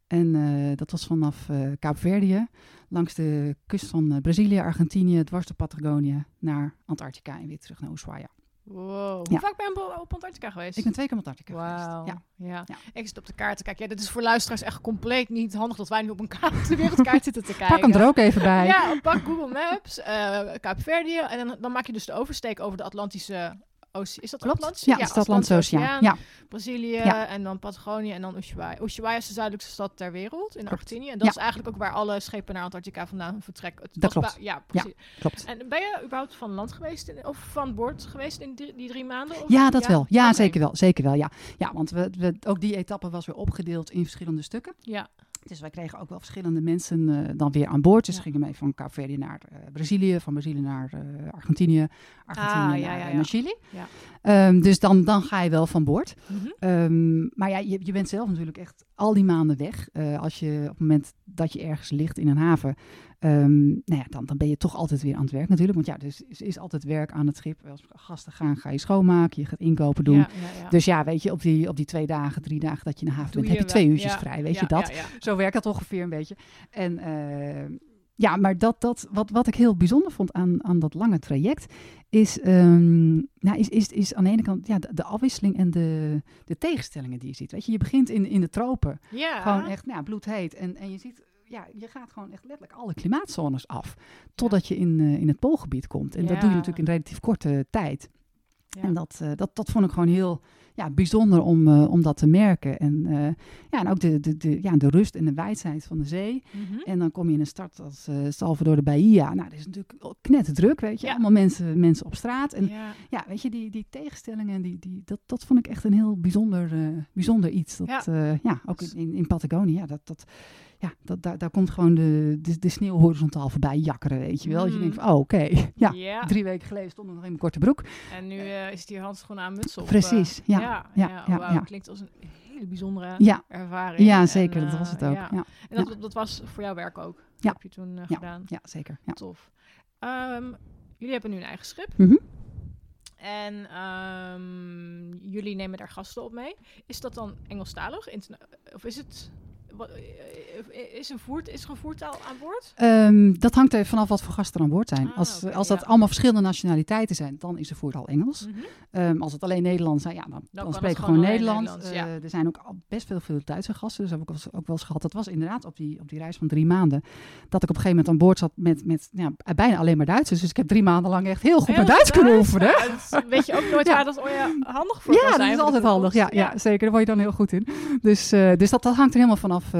En eh, dat was vanaf eh Kaapverdië, langs de kust van Brazilië, Argentinië, dwars door Patagonië, naar Antarctica en weer terug naar Ushuaia. Wow. Hoe vaak ben je op- Antarctica geweest? Ik ben twee keer op Antarctica geweest. Ja. Ja. Ja. Ik zit op de kaart te kijken. Ja, dit is voor luisteraars echt compleet niet handig dat wij nu op een kaart, de wereldkaart zitten te kijken. Pak hem er ook even bij. Ja, pak Google Maps, eh Kaapverdië en dan, dan maak je dus de oversteek over de Atlantische Is dat Klopt. Atlantische? Ja, de Atlantische Oceaan. Ja, Brazilië Ja. en dan Patagonië en dan Ushuaia. Ushuaia is de zuidelijkste stad ter wereld in. Argentinië. En dat Ja. is eigenlijk ook waar alle schepen naar Antarctica vandaan vertrekken. Het Dat klopt. Ja, precies. klopt. En ben je überhaupt van land geweest in- of van boord geweest in die, die drie maanden? Of- Ja, dat wel. Ja, zeker wel. Zeker wel, ja. Ja, want we, we, ook die etappe was weer opgedeeld in verschillende stukken. Ja, Dus wij kregen ook wel verschillende mensen eh, dan weer aan boord. Dus Ja. gingen mee van Kaapverdië naar eh, Brazilië, van Brazilië naar eh, Argentinië, Argentinië Ah, ja, naar, ja, naar Chili. Ja. Ehm, dus dan, dan ga je wel van boord. Mhm. Ehm, maar ja, je, je bent zelf natuurlijk echt al die maanden weg. Eh, als je op het moment dat je ergens ligt in een haven, ehm, nou ja, dan, dan ben je toch altijd weer aan het werk natuurlijk. Want ja, dus is, is altijd werk aan het schip. Als gasten gaan, ga je schoonmaken, je gaat inkopen doen. Ja, ja, ja. Dus ja, weet je, op die, op die twee dagen, drie dagen dat je in de haven Doe bent, heb je wel- twee uurtjes vrij, weet je dat? Zo werkt dat ongeveer een beetje. En eh, ja, maar dat, dat, wat, wat ik heel bijzonder vond aan, aan dat lange traject, is, ehm, nou, is, is, is aan de ene kant ja, de, de afwisseling en de, de tegenstellingen die je ziet. Weet je, je begint in, in de tropen, Ja. gewoon echt nou, bloedheet. En, en je ziet, ja, je gaat gewoon echt letterlijk alle klimaatzones af, totdat je in, eh, in het poolgebied komt. En dat doe je natuurlijk in relatief korte tijd. Ja. En dat, eh, dat, dat vond ik gewoon heel ja, bijzonder om, eh, om dat te merken. En, eh, ja, en ook de, de, de, ja, de rust en de wijdheid van de zee. Mhm. En dan kom je in een stad als eh Salvador de Bahia. Nou, dat is natuurlijk knetterdruk, weet je. Ja. Allemaal mensen, mensen op straat. En ja. ja, weet je, die, die tegenstellingen, die, die, dat, dat vond ik echt een heel bijzonder, bijzonder iets. Dat, Ja. ja. ook in, in, in Patagonië, ja, dat, dat, ja dat, daar, daar komt gewoon de, de, de sneeuw horizontaal voorbij jakkeren, weet je wel. Dat je Mm. denkt van, oh, oké, ja. Drie weken geleden stond ik nog in mijn korte broek. En nu eh, is het hier handschoenen aan muts op. eh. Precies, ja, Ja, ja, ja, ja. Klinkt als een hele bijzondere ervaring. ja En, zeker, dat eh, was het ook. En dat, dat was voor jouw werk ook? Ja. Heb je toen eh, gedaan? ja zeker. Ja. Tof. Ehm, jullie hebben nu een eigen schip. Mhm. En ehm, jullie nemen daar gasten op mee. Is dat dan Engelstalig? Interna- Of is het... wat- eh, Is, een voert, is er een voertaal aan boord? Ehm, dat hangt er vanaf wat voor gasten er aan boord zijn. Ah, als als dat ja. allemaal verschillende nationaliteiten zijn, dan is de voertaal Engels. Mhm. Ehm, als het alleen Nederlands zijn, ja, dan, dan, spreken we gewoon Nederlands. Nederlands, ja. Eh, er zijn ook al best veel, veel Duitse gasten, dus heb ik ook wel eens- gehad. Dat was inderdaad op die, op die reis van drie maanden, dat ik op een gegeven moment aan boord zat met, met ja, bijna alleen maar Duitsers. Dus ik heb drie maanden lang echt heel goed mijn Heel Duits kunnen oefenen. Ja, weet je ook nooit Ja. waar dat ja, handig voor Ja, kan dat zijn. is altijd handig. Ja, ja. zeker. Daar word je dan heel goed in. Dus, eh, dus dat, dat hangt er helemaal vanaf af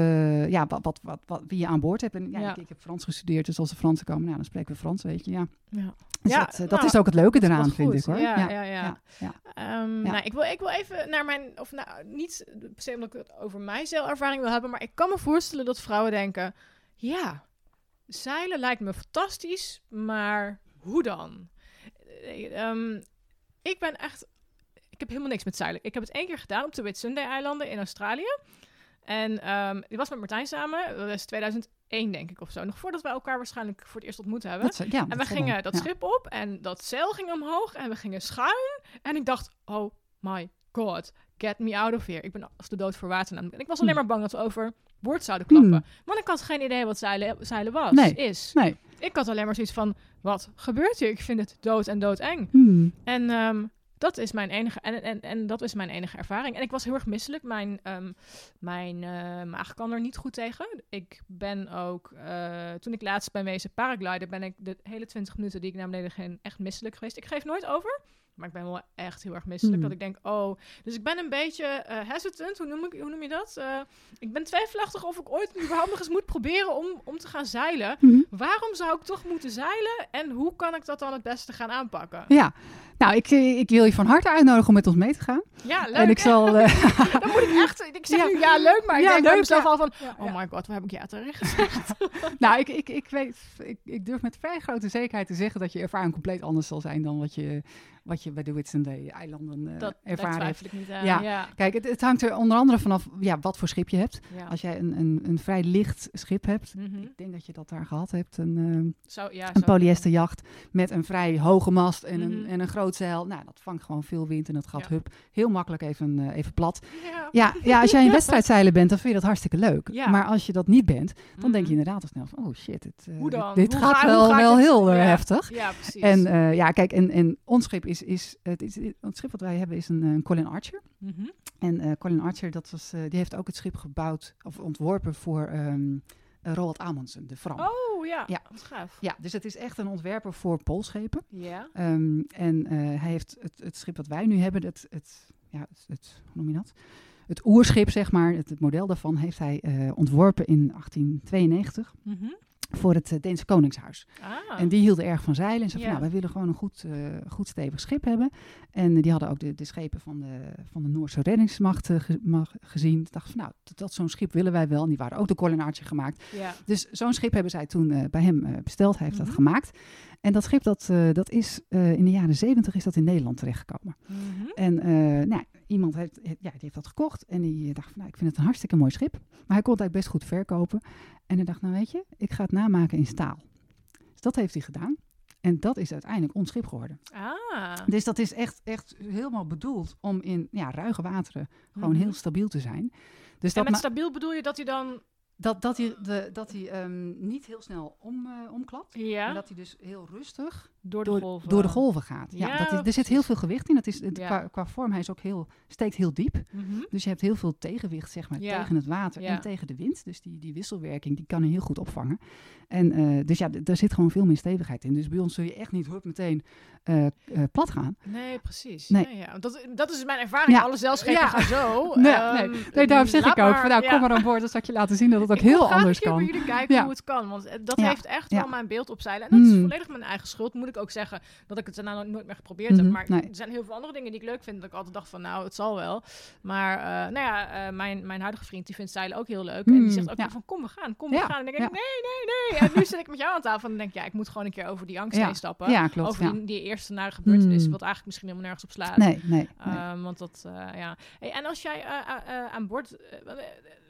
ja, wat, wat, wat, wat, wie je aan boord hebt. En ja, Ik, ik, heb Frans gestudeerd, dus als de Fransen komen, nou, dan spreken we Frans, weet je. Ja. ja. Dus dat, dat nou, is ook het leuke eraan, vind ik hoor. Ja, ja, ja. ja, ehm, Nou, ik, wil, ik wil even naar mijn, of nou, niet per se omdat ik het over mijn zeilervaring wil hebben, maar ik kan me voorstellen dat vrouwen denken, ja, zeilen lijkt me fantastisch, maar hoe dan? Um, ik ben echt, ik heb helemaal niks met zeilen. Ik heb het één keer gedaan op de Whitsunday-eilanden in Australië. En um, die was met Martijn samen, dat is 2001 denk ik of zo. Nog voordat we elkaar waarschijnlijk voor het eerst ontmoet hebben. Dat, ja, en we gingen dat schip op en dat zeil ging omhoog en we gingen schuin. En ik dacht, oh my god, get me out of here. Ik ben als de dood voor water En ik was alleen hm. maar bang dat we over boord zouden klappen. Mm. Want ik had geen idee wat zeilen, zeilen was, nee. is. Nee. Ik had alleen maar zoiets van, wat gebeurt hier? Ik vind het dood en doodeng. Mm. En um, dat is mijn enige, en, en, en dat is mijn enige ervaring. En ik was heel erg misselijk. Mijn, um, mijn uh, maag kan er niet goed tegen. Ik ben ook, uh, toen ik laatst ben wezen paragliden, ben ik de hele 20 minuten die ik naar beneden ging echt misselijk geweest. Ik geef nooit over. Maar ik ben wel echt heel erg misselijk. Dat hmm. ik denk, oh. Dus ik ben een beetje uh, hesitant. Hoe noem, ik, hoe noem je dat? Uh, ik ben twijfelachtig of ik ooit überhaupt nog eens moet proberen om, om te gaan zeilen. Hmm. Waarom zou ik toch moeten zeilen? En hoe kan ik dat dan het beste gaan aanpakken? Ja, nou, ik, eh, ik wil je van harte uitnodigen om met ons mee te gaan. Ja, leuk. En ik zal. Uh... dan moet ik echt. Ik zeg ja. nu ja, leuk, maar ik denk leuk, mezelf al van. Oh my god, waar heb ik ja terecht gezegd? nou, ik, ik, ik weet. Ik, ik durf met vrij grote zekerheid te zeggen dat je ervaring compleet anders zal zijn dan wat je wat je bij de Whitsunday-eilanden uh, dat, ervaren hebt. Ik niet aan. Ja. ja. Kijk, het, het, hangt er onder andere vanaf ja, wat voor schip je hebt. Als jij een, een, een vrij licht schip hebt, mm -hmm. ik denk dat je dat daar gehad hebt, een, uh, zo, ja, een polyesterjacht met een vrij hoge mast en, mm -hmm. een, mhm. en een groot zeil. Nou, dat vangt gewoon veel wind en dat gaat hup heel makkelijk even, uh, even plat. Ja. Ja, als jij een wedstrijdzeilen bent, dan vind je dat hartstikke leuk. Maar als je dat niet bent, dan denk je mhm. inderdaad al snel van, oh shit, het, dit gaat ga, wel, wel heel heftig. Ja, precies. En ja, kijk, en, en ons schip is, is, het, is, het schip wat wij hebben is een, een Colin Archer. Mm -hmm. En uh, Colin Archer, dat was, uh, die heeft ook het schip gebouwd of ontworpen voor um, Roald Amundsen, de Fram. Oh ja, ja. wat gaaf. Ja, dus het is echt een ontwerper voor poolschepen. Ja. Um, en uh, hij heeft het, het schip wat wij nu hebben, het, het, ja, het, het, hoe noem je dat? Het oerschip, zeg maar, het, het model daarvan, heeft hij ontworpen in 1892. Mm -hmm voor het uh, Deense Koningshuis. Ah. En die hielden erg van zeilen. En ze van, nou, wij willen gewoon een goed, uh, goed stevig schip hebben. En uh, die hadden ook de, de schepen van de, van de Noorse reddingsmacht ge gezien. Dachten van, nou, dat, dat zo'n schip willen wij wel. En die waren ook de Colinaartje gemaakt. Ja. Dus zo'n schip hebben zij toen bij hem besteld. Hij heeft dat mhm. gemaakt. En dat schip, dat, dat is in de jaren zeventig is dat in Nederland terechtgekomen. Mm -hmm. En nou, iemand heeft, ja, die heeft dat gekocht. En die dacht van, nou, ik vind het een hartstikke mooi schip. Maar hij kon het eigenlijk best goed verkopen. En hij dacht, nou weet je, ik ga het namaken in staal. Dus dat heeft hij gedaan. En dat is uiteindelijk ons schip geworden. Ah. Dus dat is echt, echt helemaal bedoeld om in ja, ruige wateren gewoon mhm. heel stabiel te zijn. Dus en dat met stabiel bedoel je dat hij dan dat, dat hij, de, dat hij um, niet heel snel om, uh, omklapt. Ja. Maar dat hij dus heel rustig door de, golven. Door de golven gaat. Ja, dat er zit heel veel gewicht in. Dat is, ja. qua, qua, vorm, hij is ook heel, steekt heel diep. Mm -hmm. Dus je hebt heel veel tegenwicht zeg maar, tegen het water en tegen de wind. Dus die, die wisselwerking die kan hij heel goed opvangen. En uh, dus ja, daar zit gewoon veel meer stevigheid in. Dus bij ons zul je echt niet hup meteen uh, plat gaan. Nee, precies. Nee. nee ja. dat, dat is mijn ervaring. Alle zeilschepen gaan zo. Nee, um, nee. nee daarom zeg ik ook, van, nou, kom maar aan boord, dan zal ik je laten zien dat het ook heel anders kan. Ik wil jullie kijken hoe het kan. Want dat heeft echt wel mijn beeld op zeilen. En dat is mm. volledig mijn eigen schuld, moet ik ook zeggen dat ik het daarna nooit meer geprobeerd heb. Mhm, maar er zijn heel veel andere dingen die ik leuk vind. Dat ik altijd dacht van, nou, het zal wel. Maar uh, nou ja, uh, mijn, mijn huidige vriend, die vindt zeilen ook heel leuk. en die mm, zegt ook van, kom, we gaan, kom, we gaan. En dan denk ik, nee, nee, nee. En nu zit ik met jou aan tafel en dan denk ik, ja, ik moet gewoon een keer over die angst heen stappen. Ja, klopt. Over die, eerste nare gebeurtenis, mm. wat eigenlijk misschien helemaal nergens op slaat. Nee, nee. Um, want dat, uh, ja. Hey, en als jij aan boord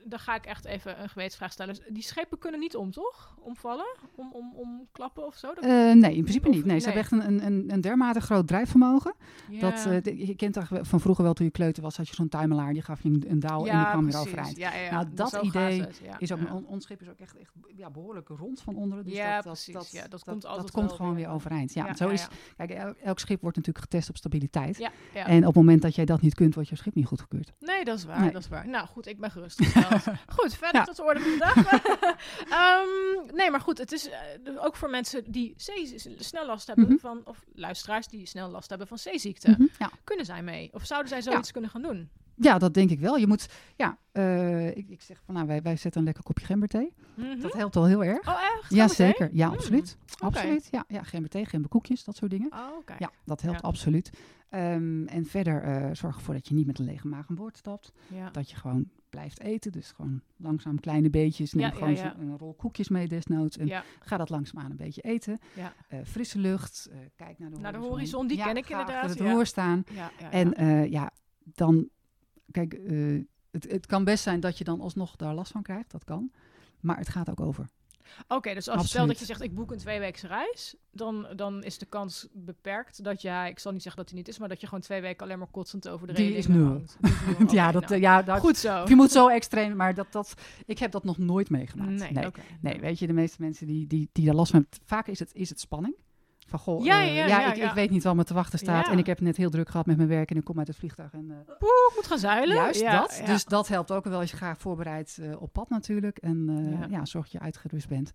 dan ga ik echt even een gewetensvraag stellen. Die schepen kunnen niet om, toch? Omvallen? Om, om, om klappen of zo? Uh, nee, in principe niet. Nee, ze hebben echt een, een, een dermate groot drijfvermogen. Ja. Dat, uh, je kent toch van vroeger wel toen je kleuter was, had je zo'n tuimelaar, die gaf je een, ja, en die kwam weer overeind. Ja, ja, nou, dat idee is ook, on, ons schip is ook echt, echt ja, behoorlijk rond van onderen. Dus ja, dat, precies. Dat, ja, dat, komt, dat komt gewoon weer overeind. Ja, zo is, kijk, elk, schip wordt natuurlijk getest op stabiliteit. En op het moment dat jij dat niet kunt, wordt je schip niet goedgekeurd. Nee, dat is waar, dat is waar. Nou goed, ik ben gerustgesteld. goed, verder ja. tot de orde van de dag. um, nee, maar goed, het is uh, ook voor mensen die snel last hebben mm -hmm. van, of luisteraars die snel last hebben van zeeziekte. Mm -hmm, ja. Kunnen zij mee? Of zouden zij zoiets ja. kunnen gaan doen? Ja, dat denk ik wel. Je moet, ja, uh, ik, ik, zeg van nou, wij, wij zetten een lekker kopje gemberthee. Mm Dat helpt al heel erg. Oh, echt? Ja, zeker. Ja, mm. absoluut. Absoluut. Ja, ja gemberthee, gemberkoekjes, dat soort dingen. Oh, okay. Ja, dat helpt absoluut. Um, en verder uh, zorg ervoor dat je niet met een lege maag aan boord stapt. Ja. Dat je gewoon blijft eten. Dus gewoon langzaam kleine beetjes. Neem gewoon een rol koekjes mee desnoods. En ga dat langzaamaan een beetje eten. Uh, frisse lucht. Uh, kijk naar de naar horizon. de horizon, die ken ik inderdaad. het roer staan. En ja, dan kijk, het, het kan best zijn dat je dan alsnog daar last van krijgt. Dat kan. Maar het gaat ook over. Oké, dus als je stel dat je zegt ik boek een tweeweekse reis, dan, dan is de kans beperkt dat jij, ik zal niet zeggen dat die niet is, maar dat je gewoon twee weken alleen maar kotsend over de Die is nul. ja, dat, nou. ja, dat, goed zo. Je moet zo extreem, maar dat, dat, ik heb dat nog nooit meegemaakt. Nee, nee. Okay. nee weet je, de meeste mensen die, die, die daar last van hebben, vaak is het, is het spanning. Van goh, ja, uh, ja, ja, ja, ik, ik, weet niet wat me te wachten staat. En ik heb net heel druk gehad met mijn werk en ik kom uit het vliegtuig. En, uh, Poeh, moet gaan zeilen. Juist dat. Dus dat helpt ook wel als je graag voorbereid uh, op pad natuurlijk. En ja. zorg dat je uitgerust bent.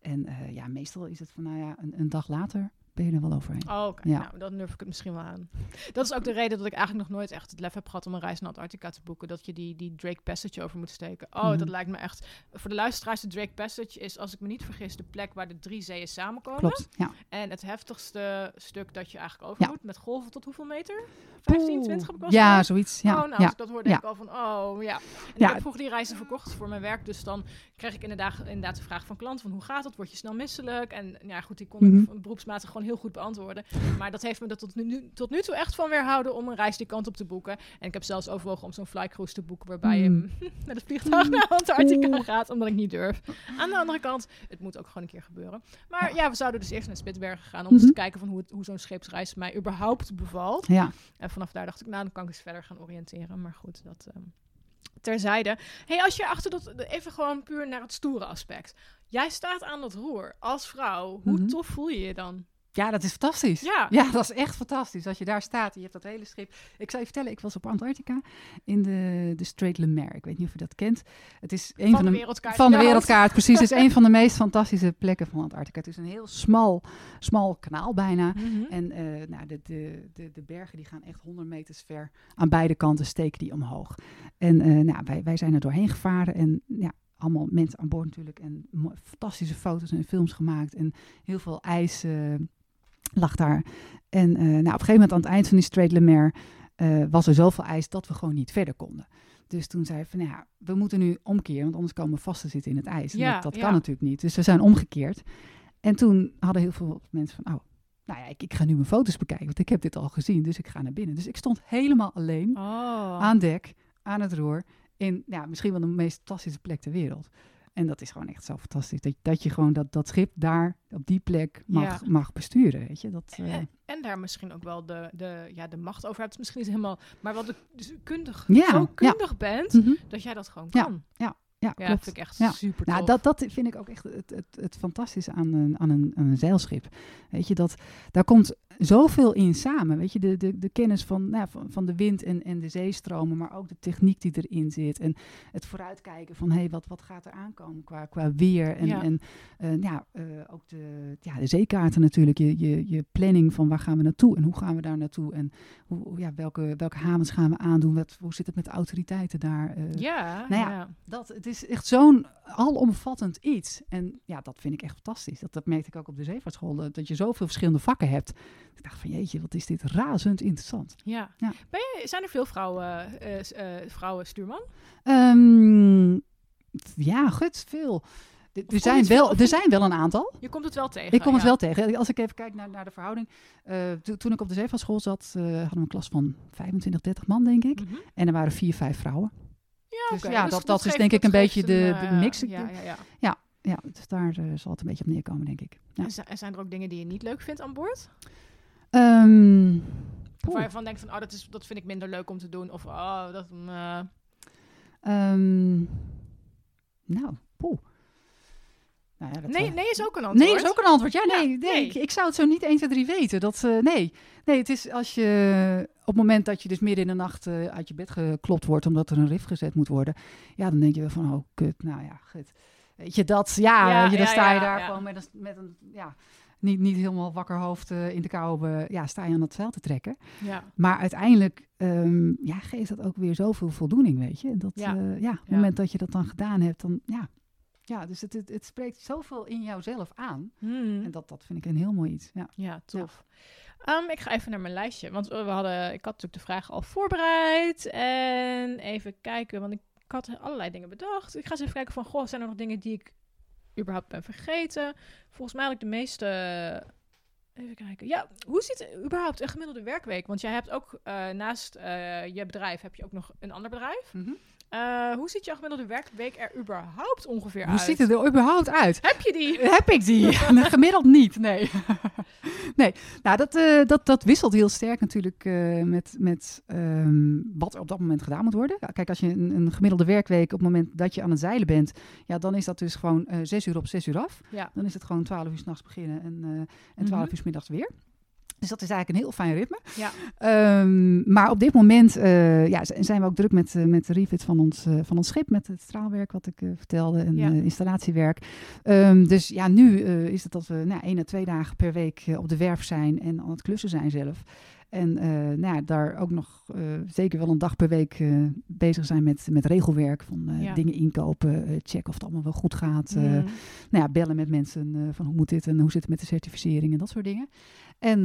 En ja, meestal is het van, nou ja, een, een dag later ben je er wel overheen. Oh, oké. Ja. Nou, dan durf ik het misschien wel aan. Dat is ook de reden dat ik eigenlijk nog nooit echt het lef heb gehad om een reis naar Antarctica te boeken. Dat je die, die Drake Passage over moet steken. Oh, mm. dat lijkt me echt... Voor de luisteraars, de Drake Passage is, als ik me niet vergis, de plek waar de drie zeeën samenkomen. Klopt, ja. En het heftigste stuk dat je eigenlijk over ja. moet, met golven tot hoeveel meter? 15, 20 heb ik wel Ja, zoiets. Ja. Oh, nou, als ik dat hoorde, denk ik al van, oh, ja. En ik heb vroeger die reizen verkocht voor mijn werk, dus dan kreeg ik inderdaad, inderdaad de vraag van klanten van, hoe gaat het? Word je snel misselijk? En ja, goed, die kon mm -hmm. beroepsmatig gewoon heel goed beantwoorden. Maar dat heeft me er tot nu, tot nu toe echt van weerhouden om een reis die kant op te boeken. En ik heb zelfs overwogen om zo'n flycruise te boeken waarbij je mm. met het vliegtuig naar Antarctica gaat, omdat ik niet durf. Aan de andere kant, het moet ook gewoon een keer gebeuren. Maar ja, we zouden dus eerst naar Spitsbergen gaan om eens te kijken van hoe, het, hoe zo'n scheepsreis mij überhaupt bevalt. Ja. En vanaf daar dacht ik, nou, dan kan ik eens verder gaan oriënteren. Maar goed, dat... Um, terzijde. hey, als je achter dat even gewoon puur naar het stoere aspect. Jij staat aan dat roer als vrouw. Hoe tof voel je je dan? Ja, dat is fantastisch. Ja. ja, dat is echt fantastisch. Als je daar staat, je hebt dat hele schip. Ik zal je vertellen, ik was op Antarctica in de, de Strait Le Maire. Ik weet niet of je dat kent. Het is een van, van de, wereldkaart. Van de wereldkaart, precies. Het is een van de meest fantastische plekken van Antarctica. Het is een heel smal, smal kanaal bijna. Mm -hmm. En uh, nou, de, de, de, de bergen die gaan echt 100 meters ver. Aan beide kanten steken die omhoog. En uh, nou, wij, wij zijn er doorheen gevaren. En ja, allemaal mensen aan boord natuurlijk. En fantastische foto's en films gemaakt. En heel veel ijs uh, lag daar. En uh, nou, op een gegeven moment aan het eind van die Strait Le Maire uh, was er zoveel ijs dat we gewoon niet verder konden. Dus toen zei van, nou ja, we moeten nu omkeren, want anders komen we vast te zitten in het ijs. Ja, dat dat ja. kan natuurlijk niet. Dus we zijn omgekeerd. En toen hadden heel veel mensen van, oh, nou ja, ik, ik, ga nu mijn foto's bekijken, want ik heb dit al gezien, dus ik ga naar binnen. Dus ik stond helemaal alleen oh. aan dek, aan het roer, in ja, misschien wel de meest fantastische plek ter wereld. En dat is gewoon echt zo fantastisch. Dat, dat je gewoon dat, dat schip daar op die plek mag, Ja. mag besturen. Weet je? Dat, eh, En, en daar misschien ook wel de, de, ja, de macht over hebt. Misschien is helemaal... Maar wel de, dus kundig, Ja, zo ja. kundig bent, mhm. dat jij dat gewoon kan. ja, Ja, klopt. dat vind ik echt Ja. super Nou, tof. dat, dat vind ik ook echt het, het, het fantastische aan een, aan, een, aan een zeilschip. Weet je, dat, daar komt zoveel in samen. Weet je, de, de, de kennis van, nou, van, van de wind en, en de zeestromen, maar ook de techniek die erin zit. En het vooruitkijken van, hé, hey, wat, wat gaat er aankomen qua, qua weer. En, Ja. en eh, ja, eh, ook de, ja, de zeekaarten natuurlijk. Je, je, je planning van waar gaan we naartoe en hoe gaan we daar naartoe. En hoe, ja, welke, welke havens gaan we aandoen. Wat, hoe zit het met de autoriteiten daar. eh, ja, nou ja, ja. dat, het is echt zo'n alomvattend iets. En ja, dat vind ik echt fantastisch. Dat, dat merkte ik ook op de zeevaartschool. eh, Dat je zoveel verschillende vakken hebt. Ik dacht van jeetje, wat is dit razend interessant. Ja. Ja. Ben je, zijn er veel vrouwen, eh, eh, vrouwen stuurman? Ehm, ja, goed, veel. Er- zijn, wel, er zijn wel een aantal. Je komt het wel tegen. Ik kom het ja. wel tegen. Als ik even kijk naar, naar de verhouding. eh, to- toen ik op de zeevaartschool zat, eh, hadden we een klas van 25, 30 man, denk ik. Mhm. En er waren vier, vijf vrouwen. Ja, Dus ja, dat- dat is denk ik een beetje de- de mix. Ja, ja, ja. Ja, dus daar zal het een beetje op neerkomen, denk ik. Ja. En zijn er ook dingen die je niet leuk vindt aan boord? Ehm, Of poeh. waar je van denkt van, oh, dat, is, dat vind ik minder leuk om te doen. Of, oh, dat... eh, Ehm, nou, poeh. Nou ja, dat Nee, wel- nee is ook een antwoord. Nee, is ook een antwoord. Ja, nee, Ja, nee, nee. Ik, ik zou het zo niet 1, 2, 3 weten. Dat, eh, nee. nee, het is als je op het moment dat je dus midden in de nacht eh, uit je bed geklopt wordt omdat er een rif gezet moet worden, ja, dan denk je wel van, oh, kut, nou ja, goed. Weet je, dat, ja, Ja, je, dan sta je daar gewoon met een, met een, ja, niet, niet helemaal wakker hoofd uh, in de kou ja, sta je aan het zeil te trekken. Ja. Maar uiteindelijk um, ja, geeft dat ook weer zoveel voldoening, weet je. Dat, ja. Uh, ja, op het moment dat je dat dan gedaan hebt, dan ja. Ja, dus het, het, het spreekt zoveel in jouzelf aan. Hmm. En dat, dat vind ik een heel mooi iets. Ja, ja tof. Um, ik ga even naar mijn lijstje. Want we hadden, ik had natuurlijk de vraag al voorbereid. En even kijken, want ik, ik had allerlei dingen bedacht. Ik ga eens even kijken van, goh, zijn er nog dingen die ik überhaupt ben vergeten. Volgens mij had ik de meeste. Even kijken. Ja, hoe ziet überhaupt een gemiddelde werkweek? Want jij hebt ook uh, naast uh, je bedrijf heb je ook nog een ander bedrijf. -hmm. Uh, hoe ziet jouw gemiddelde werkweek er überhaupt ongeveer hoe uit? Hoe ziet het er überhaupt uit? Heb je die? Heb ik die? Gemiddeld niet, nee. nee, nou dat, uh, dat, dat wisselt heel sterk natuurlijk uh, met, met um, wat er op dat moment gedaan moet worden. Kijk, als je een, een, gemiddelde werkweek op het moment dat je aan het zeilen bent, ja, dan is dat dus gewoon zes uur op, zes uur af. Ja. Dan is het gewoon twaalf uur s'nachts beginnen en, en twaalf mm -hmm. uur s middags weer. Dus dat is eigenlijk een heel fijn ritme. Ja. Um, maar op dit moment uh, ja, zijn we ook druk met, uh, met de refit van ons, uh, van ons schip, met het straalwerk wat ik vertelde en Ja. installatiewerk. Um, dus ja, nu is het dat we nou, één à twee dagen per week op de werf zijn en aan het klussen zijn zelf. En nou ja, daar ook nog zeker wel een dag per week bezig zijn met, met regelwerk. Van Ja. dingen inkopen, checken of het allemaal wel goed gaat. Mm. nou ja, bellen met mensen van hoe moet dit en hoe zit het met de certificering en dat soort dingen. En uh,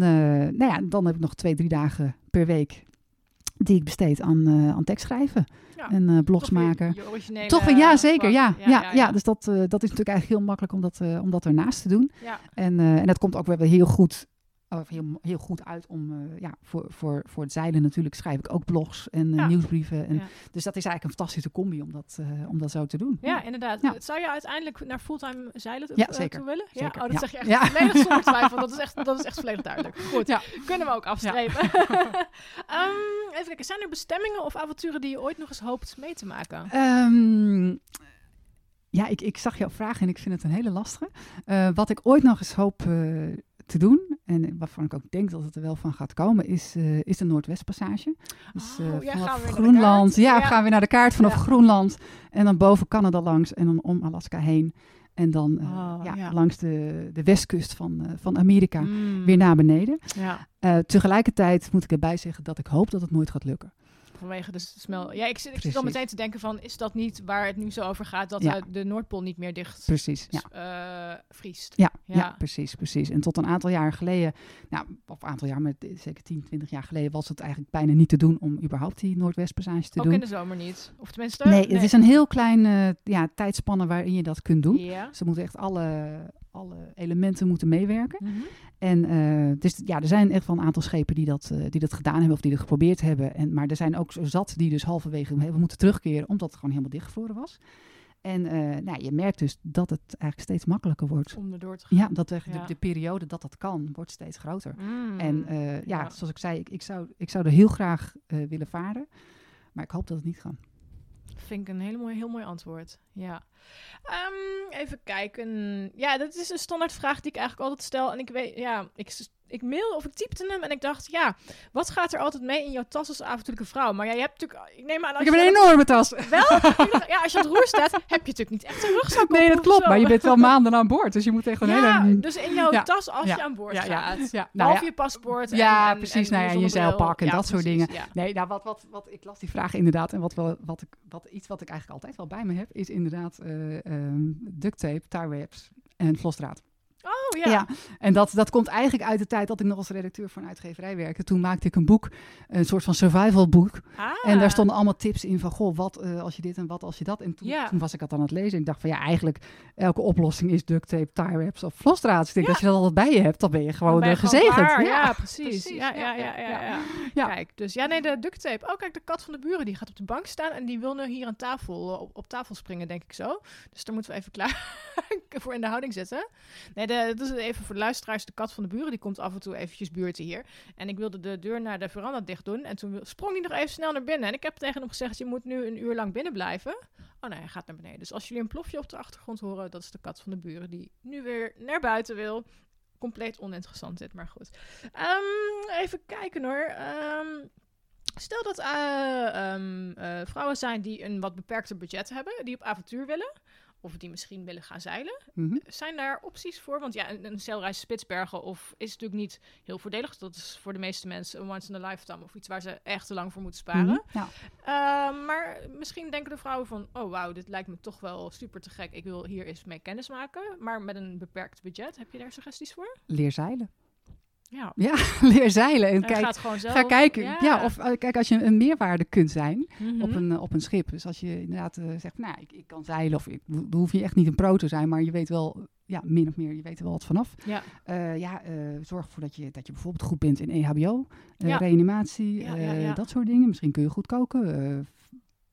nou ja, dan heb ik nog twee, drie dagen per week die ik besteed aan, uh, aan tekst schrijven Ja. en uh, blogs Toch maken. je Toch weer, ja, zeker. Ja, ja, ja, ja. dus dat, dat is natuurlijk eigenlijk heel makkelijk om dat, om dat ernaast te doen. Ja. En, en dat komt ook wel weer heel goed, heel, heel goed uit om, uh, ja, voor, voor, voor het zeilen natuurlijk schrijf ik ook blogs en uh, Ja. nieuwsbrieven. En, Ja. Dus dat is eigenlijk een fantastische combi om dat, uh, om dat zo te doen. Ja, inderdaad. Ja. Zou je uiteindelijk naar fulltime zeilen Ja, eh, zeker. toe willen? Ja, oh, dat zeg je echt Ja. volledig zonder twijfel. Dat is echt, dat is echt volledig duidelijk. Goed, Ja. kunnen we ook afstrepen. Ehm, even kijken, zijn er bestemmingen of avonturen die je ooit nog eens hoopt mee te maken? Ehm, ja, ik, ik zag jouw vraag en ik vind het een hele lastige. Eh, wat ik ooit nog eens hoop eh, te doen, en waarvan ik ook denk dat het er wel van gaat komen, is, eh, is de Noordwestpassage. Dus eh, Oh, ja, vanaf gaan we Groenland. Ja, we Ja. gaan weer naar de kaart vanaf Ja. Groenland. En dan boven Canada langs en dan om Alaska heen. En dan eh, Oh, ja, ja. langs de, de westkust van, eh, van Amerika Mm. weer naar beneden. Ja, Eh, tegelijkertijd moet ik erbij zeggen dat ik hoop dat het nooit gaat lukken. Vanwege de smel. Ja, ik zit, ik zit al meteen te denken van, is dat niet waar het nu zo over gaat, dat Ja. de Noordpool niet meer dicht Precies, ja. eh, vriest? Ja, ja. Ja. precies, precies. En tot een aantal jaar geleden, nou, of een aantal jaar, maar zeker 10, 20 jaar geleden, was het eigenlijk bijna niet te doen om überhaupt die Noordwestpassage te Ook doen. in de zomer niet? Of tenminste? Nee, het is een heel klein eh, ja, tijdspanne waarin je dat kunt doen. Ja. Ze moeten echt alle, alle elementen moeten meewerken. Mhm. En eh, dus ja, er zijn echt wel een aantal schepen die dat, eh, die dat gedaan hebben of die dat geprobeerd hebben. En, maar er zijn ook zo zat die dus halverwege hebben moeten terugkeren omdat het gewoon helemaal dichtgevroren was. En eh, nou, je merkt dus dat het eigenlijk steeds makkelijker wordt. Om erdoor te gaan. Ja, dat de, Ja. de, de periode dat dat kan, wordt steeds groter. Mm. En ja, Ja. zoals ik zei, ik, ik, zou, ik zou er heel graag willen varen. Maar ik hoop dat het niet gaat. Vind ik een hele mooi, heel mooi antwoord. Ja. Ehm, even kijken. Ja, dat is een standaard vraag die ik eigenlijk altijd stel. En ik weet, ja, ik, ik mailde of ik typte hem en ik dacht, ja, wat gaat er altijd mee in jouw tas als avontuurlijke vrouw? Maar ja, je hebt natuurlijk, ik neem aan, als Ik heb je een enorme tas. Wel? ja, als je aan het roer staat, heb je natuurlijk niet echt een rugzak Nee, dat klopt. Maar je bent wel maanden aan boord. Dus je moet echt een ja, hele... dus in jouw Ja. tas als Ja. je aan boord gaat. Ja, nou je paspoort en, Ja, en- precies. en nou ja, je zeilpak en dat soort dingen. Nee, nou, wat, wat, wat, ik las die vraag inderdaad. En wat, wel, wat, ik, wat iets wat ik eigenlijk altijd wel bij me heb, is inderdaad eh ehm, duct tape, tie wraps en vlosdraad. Oh ja. Ja, en dat, dat komt eigenlijk uit de tijd dat ik nog als redacteur voor een uitgeverij werkte. Toen maakte ik een boek, een soort van survival boek. Ah. En daar stonden allemaal tips in van, goh, wat eh, als je dit en wat als je dat. En toen, Ja. toen was ik dat aan het lezen. Ik dacht van, ja, eigenlijk elke oplossing is duct tape, tie wraps of vlosdraad. Ik denk, Ja. als je dat altijd bij je hebt, dan ben je gewoon Dan ben je eh, gezegend. Ja, precies. precies. Ja, ja, ja, ja, ja. Ja. Kijk, dus ja, nee, de duct tape. Oh, kijk, de kat van de buren die gaat op de bank staan en die wil nu hier aan tafel, op, op tafel springen, denk ik zo. Dus daar moeten we even klaar voor in de houding zetten. Nee, de, dat is even voor de luisteraars. De kat van de buren, die komt af en toe eventjes buurten hier. En ik wilde de deur naar de veranda dicht doen. En toen sprong hij nog even snel naar binnen. En ik heb tegen hem gezegd, je moet nu een uur lang binnen blijven. Oh nee, hij gaat naar beneden. Dus als jullie een plofje op de achtergrond horen, dat is de kat van de buren die nu weer naar buiten wil. Compleet oninteressant dit, maar goed. Ehm, even kijken hoor. Ehm, stel dat eh, ehm, eh, vrouwen zijn die een wat beperkter budget hebben, die op avontuur willen. Of die misschien willen gaan zeilen. Mhm. Zijn daar opties voor? Want ja, een, een zeilreis Spitsbergen of is natuurlijk niet heel voordelig. Dat is voor de meeste mensen een once in a lifetime of iets waar ze echt te lang voor moeten sparen. Mhm. Ja. Uh, maar misschien denken de vrouwen van, oh wauw, dit lijkt me toch wel super te gek. Ik wil hier eens mee kennis maken. Maar met een beperkt budget, heb je daar suggesties voor? Leer zeilen. Ja, Ja, leer zeilen. En en kijk, ga kijken. Ja. Ja. of eh, kijk, als je een meerwaarde kunt zijn Mhm. op, een, op een schip. Dus als je inderdaad eh, zegt, nou, ik, ik kan zeilen. Of ik, hoef je echt niet een pro te zijn. Maar je weet wel, ja, min of meer, je weet er wel wat vanaf. Ja, Eh, ja, zorg ervoor dat je, dat je bijvoorbeeld goed bent in E EHBO, eh, Ja. reanimatie, dat soort dingen. Misschien kun je goed koken.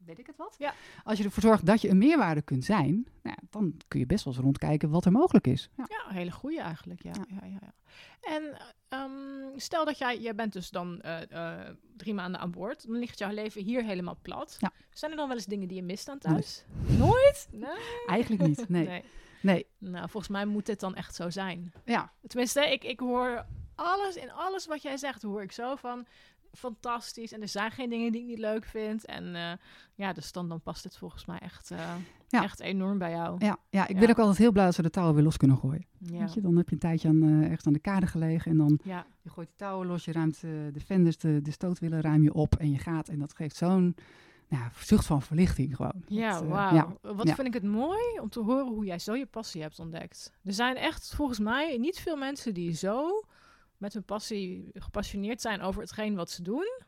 Weet ik het wat? Ja. Als je ervoor zorgt dat je een meerwaarde kunt zijn, nou, ja, dan kun je best wel eens rondkijken wat er mogelijk is. Ja. ja, een hele goede eigenlijk. Ja, Ja. ja. En ehm, stel dat jij, jij bent dus dan eh, eh, drie maanden aan boord. Dan ligt jouw leven hier helemaal plat. Ja. Zijn er dan wel eens dingen die je mist aan thuis? Nooit? Nee. Eigenlijk niet, nee. nee. Nee, Nou, volgens mij moet dit dan echt zo zijn. ja. Tenminste, ik, ik hoor alles, in alles wat jij zegt, hoor ik zo van fantastisch. En er zijn geen dingen die ik niet leuk vind. En eh, ja, dus dan, dan past het volgens mij echt, eh, Ja. echt enorm bij jou. Ja, ja, ik Ja. ben ook altijd heel blij als we de touwen weer los kunnen gooien. Ja. Weet je, dan heb je een tijdje aan, eh, ergens aan de kade gelegen en dan je gooit de touwen los, je ruimt de venders, de, de stootwielen ruim je op en je gaat. En dat geeft zo'n nou, ja, zucht van verlichting gewoon. Ja, Dat, wauw. ja. Wat ja. vind ik het mooi om te horen hoe jij zo je passie hebt ontdekt. Er zijn echt volgens mij niet veel mensen die zo met hun passie gepassioneerd zijn over hetgeen wat ze doen.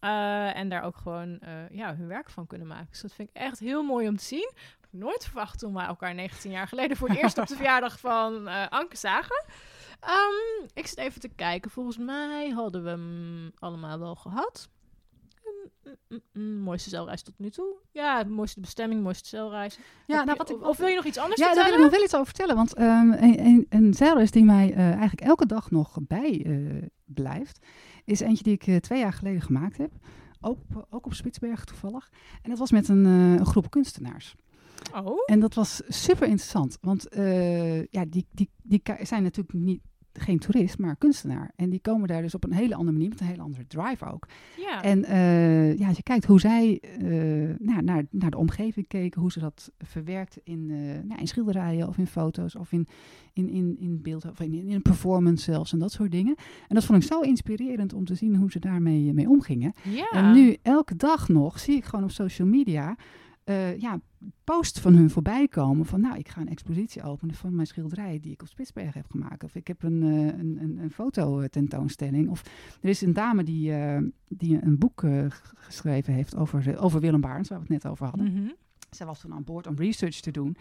Eh, en daar ook gewoon eh, ja, hun werk van kunnen maken. Dus dat vind ik echt heel mooi om te zien. Had ik nooit verwacht toen we elkaar 19 jaar geleden voor het eerst op de verjaardag van eh, Anke zagen. Ehm, ik zit even te kijken. Volgens mij hadden we hem allemaal wel gehad. Mm, mm, mm, mooiste zeilreis tot nu toe. Ja, mooiste bestemming, mooiste zeilreis. Ja, Heb nou, wat ik, of, of wil je nog iets anders ja, daar wil ik nog wel iets over vertellen. Want ehm, een, een, een zeilreis die mij eh, eigenlijk elke dag nog bij eh, blijft, is eentje die ik eh, twee jaar geleden gemaakt heb. Ook, ook op Spitsbergen toevallig. En dat was met een, groep kunstenaars. Oh, En dat was super interessant. Want ja, die, die, die zijn natuurlijk niet, geen toerist, maar kunstenaar. En die komen daar dus op een hele andere manier, met een hele andere drive ook. ja. En eh, ja, als je kijkt hoe zij eh, nou, naar, naar de omgeving keken, hoe ze dat verwerkt in, eh, nou, in schilderijen of in foto's of in, in, in, in beeld of in, in een performance zelfs en dat soort dingen. En dat vond ik zo inspirerend om te zien hoe ze daarmee mee omgingen. ja. En nu elke dag nog zie ik gewoon op social media eh, ja, posts van hun voorbij komen. Van nou, ik ga een expositie openen van mijn schilderijen die ik op Spitsbergen heb gemaakt. Of ik heb een, eh, een, een, een fototentoonstelling. Of er is een dame die, eh, die een boek eh, geschreven heeft over, over Willem Barens, waar we het net over hadden. Mhm. Zij was toen aan boord om research te doen.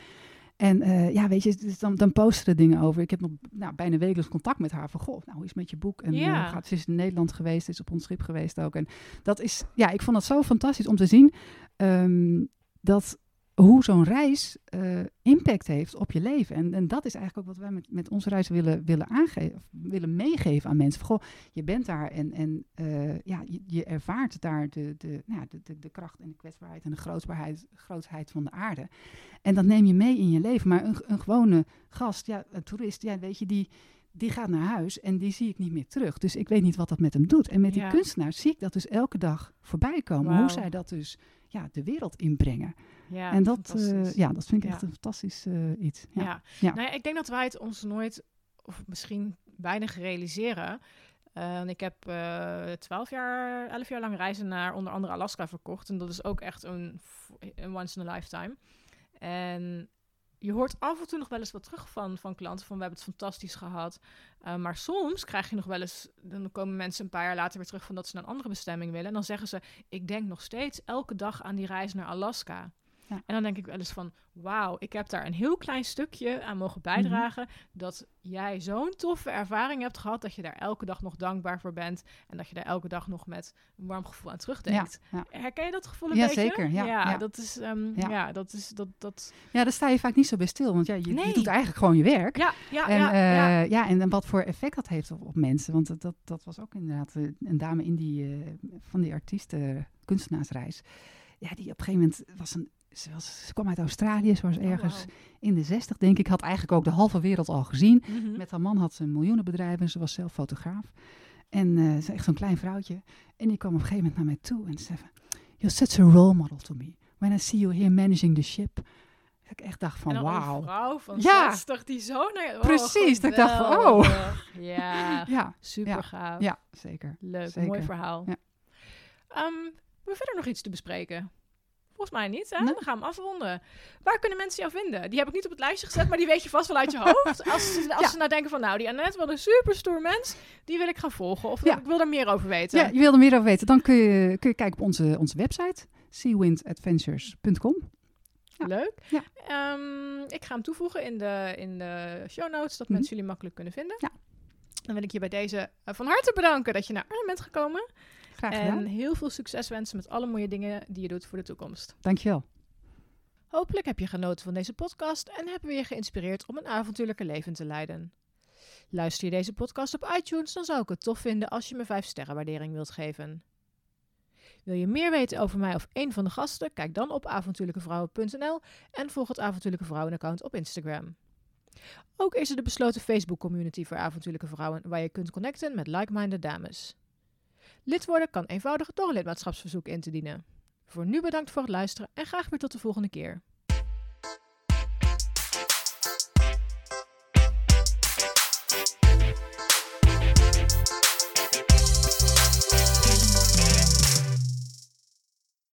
En eh, ja, weet je, dus dan, dan posten er dingen over. Ik heb nog nou, bijna wekelijks contact met haar. Van, goh, nou, hoe is het met je boek? En Ja. eh, gaat, ze is in Nederland geweest, is op ons schip geweest ook. En dat is, ja, ik vond dat zo fantastisch om te zien ehm, dat hoe zo'n reis eh, impact heeft op je leven. En, en dat is eigenlijk ook wat wij met, met onze reis willen, willen aangeven, willen meegeven aan mensen. Goh, je bent daar en, en eh, ja, je, je ervaart daar de, de, nou de, de, de kracht en de kwetsbaarheid en de grootbaarheid, grootheid van de aarde. En dat neem je mee in je leven. Maar een, een gewone gast, ja, een toerist, ja, weet je, die, die gaat naar huis en die zie ik niet meer terug. Dus ik weet niet wat dat met hem doet. En met die Ja. kunstenaars zie ik dat dus elke dag voorbij komen. Hoe zij dat dus ja, de wereld inbrengen. ja, en dat, eh, ja, dat vind ik Ja. echt een fantastisch eh, iets. Ja. Ja. Ja. Nou ja, ik denk dat wij het ons nooit, of misschien weinig realiseren. Eh, ik heb twaalf jaar, elf jaar lang reizen naar onder andere Alaska verkocht. En dat is ook echt een, een once in a lifetime. En je hoort af en toe nog wel eens wat terug van, van klanten. Van we hebben het fantastisch gehad. Uh, maar soms krijg je nog wel eens. Dan komen mensen een paar jaar later weer terug van dat ze naar een andere bestemming willen. En dan zeggen ze: Ik denk nog steeds elke dag aan die reis naar Alaska. Ja. En dan denk ik wel eens van, wauw, ik heb daar een heel klein stukje aan mogen bijdragen. Mhm. Dat jij zo'n toffe ervaring hebt gehad, dat je daar elke dag nog dankbaar voor bent. En dat je daar elke dag nog met een warm gevoel aan terugdenkt. Ja, Herken je dat gevoel een Ja, beetje? zeker, ja, ja. dat is, um, Ja. ja. dat is, dat, dat... ja, daar sta je vaak niet zo bij stil. Want ja, je, doet eigenlijk gewoon je werk. Ja, ja, en, ja, eh, ja. ja, en, en wat voor effect dat heeft op, op mensen. Want dat, dat, dat was ook inderdaad eh, een dame in die, eh, van die artiesten, kunstenaarsreis. Ja, die op een gegeven moment was een. Ze, was, ze kwam uit Australië, ze was Oh, ergens in de zestig, denk ik. Had eigenlijk ook de halve wereld al gezien. Mhm. Met haar man had ze een miljoenenbedrijf en ze was zelf fotograaf. En eh, ze is echt zo'n klein vrouwtje. En die kwam op een gegeven moment naar mij toe en ze zei: van, You're such a role model to me. When I see you here managing the ship. ik echt dacht van wauw. Een vrouw van ja. 60 die zo naar oh, Precies, dat ik dacht van oh. Ja, ja. super ja. gaaf. Ja, zeker. Leuk, zeker. mooi verhaal. Ja. Um, we verder nog iets te bespreken? Volgens mij niet, hè? Nee. Dan gaan we afronden. Waar kunnen mensen jou vinden? Die heb ik niet op het lijstje gezet, maar die weet je vast wel uit je hoofd. Als, ze, als ze nou denken van, nou, die Annette, wat een super stoer mens, die wil ik gaan volgen. Of ik wil er meer over weten. Ja, je wil er meer over weten. Dan kun je, kun je kijken op onze, onze website, seawindadventures.com. Ja. Leuk. Um, ik ga hem toevoegen in de, in de show notes, dat mm mensen jullie makkelijk kunnen vinden. Ja. Dan wil ik je bij deze uh, van harte bedanken dat je naar Arnhem bent gekomen. Graag gedaan. En heel veel succes wensen met alle mooie dingen die je doet voor de toekomst. Dankjewel. Hopelijk heb je genoten van deze podcast en hebben we je geïnspireerd om een avontuurlijke leven te leiden. Luister je deze podcast op iTunes, dan zou ik het tof vinden als je me 5 sterren waardering wilt geven. Wil je meer weten over mij of een van de gasten? Kijk dan op avontuurlijkevrouwen.nl en volg het Avontuurlijke Vrouwen-account op Instagram. Ook is er de besloten Facebook-community voor avontuurlijke vrouwen waar je kunt connecten met like-minded dames. Lid worden kan eenvoudig door een lidmaatschapsverzoek in te dienen. Voor nu bedankt voor het luisteren en graag weer tot de volgende keer.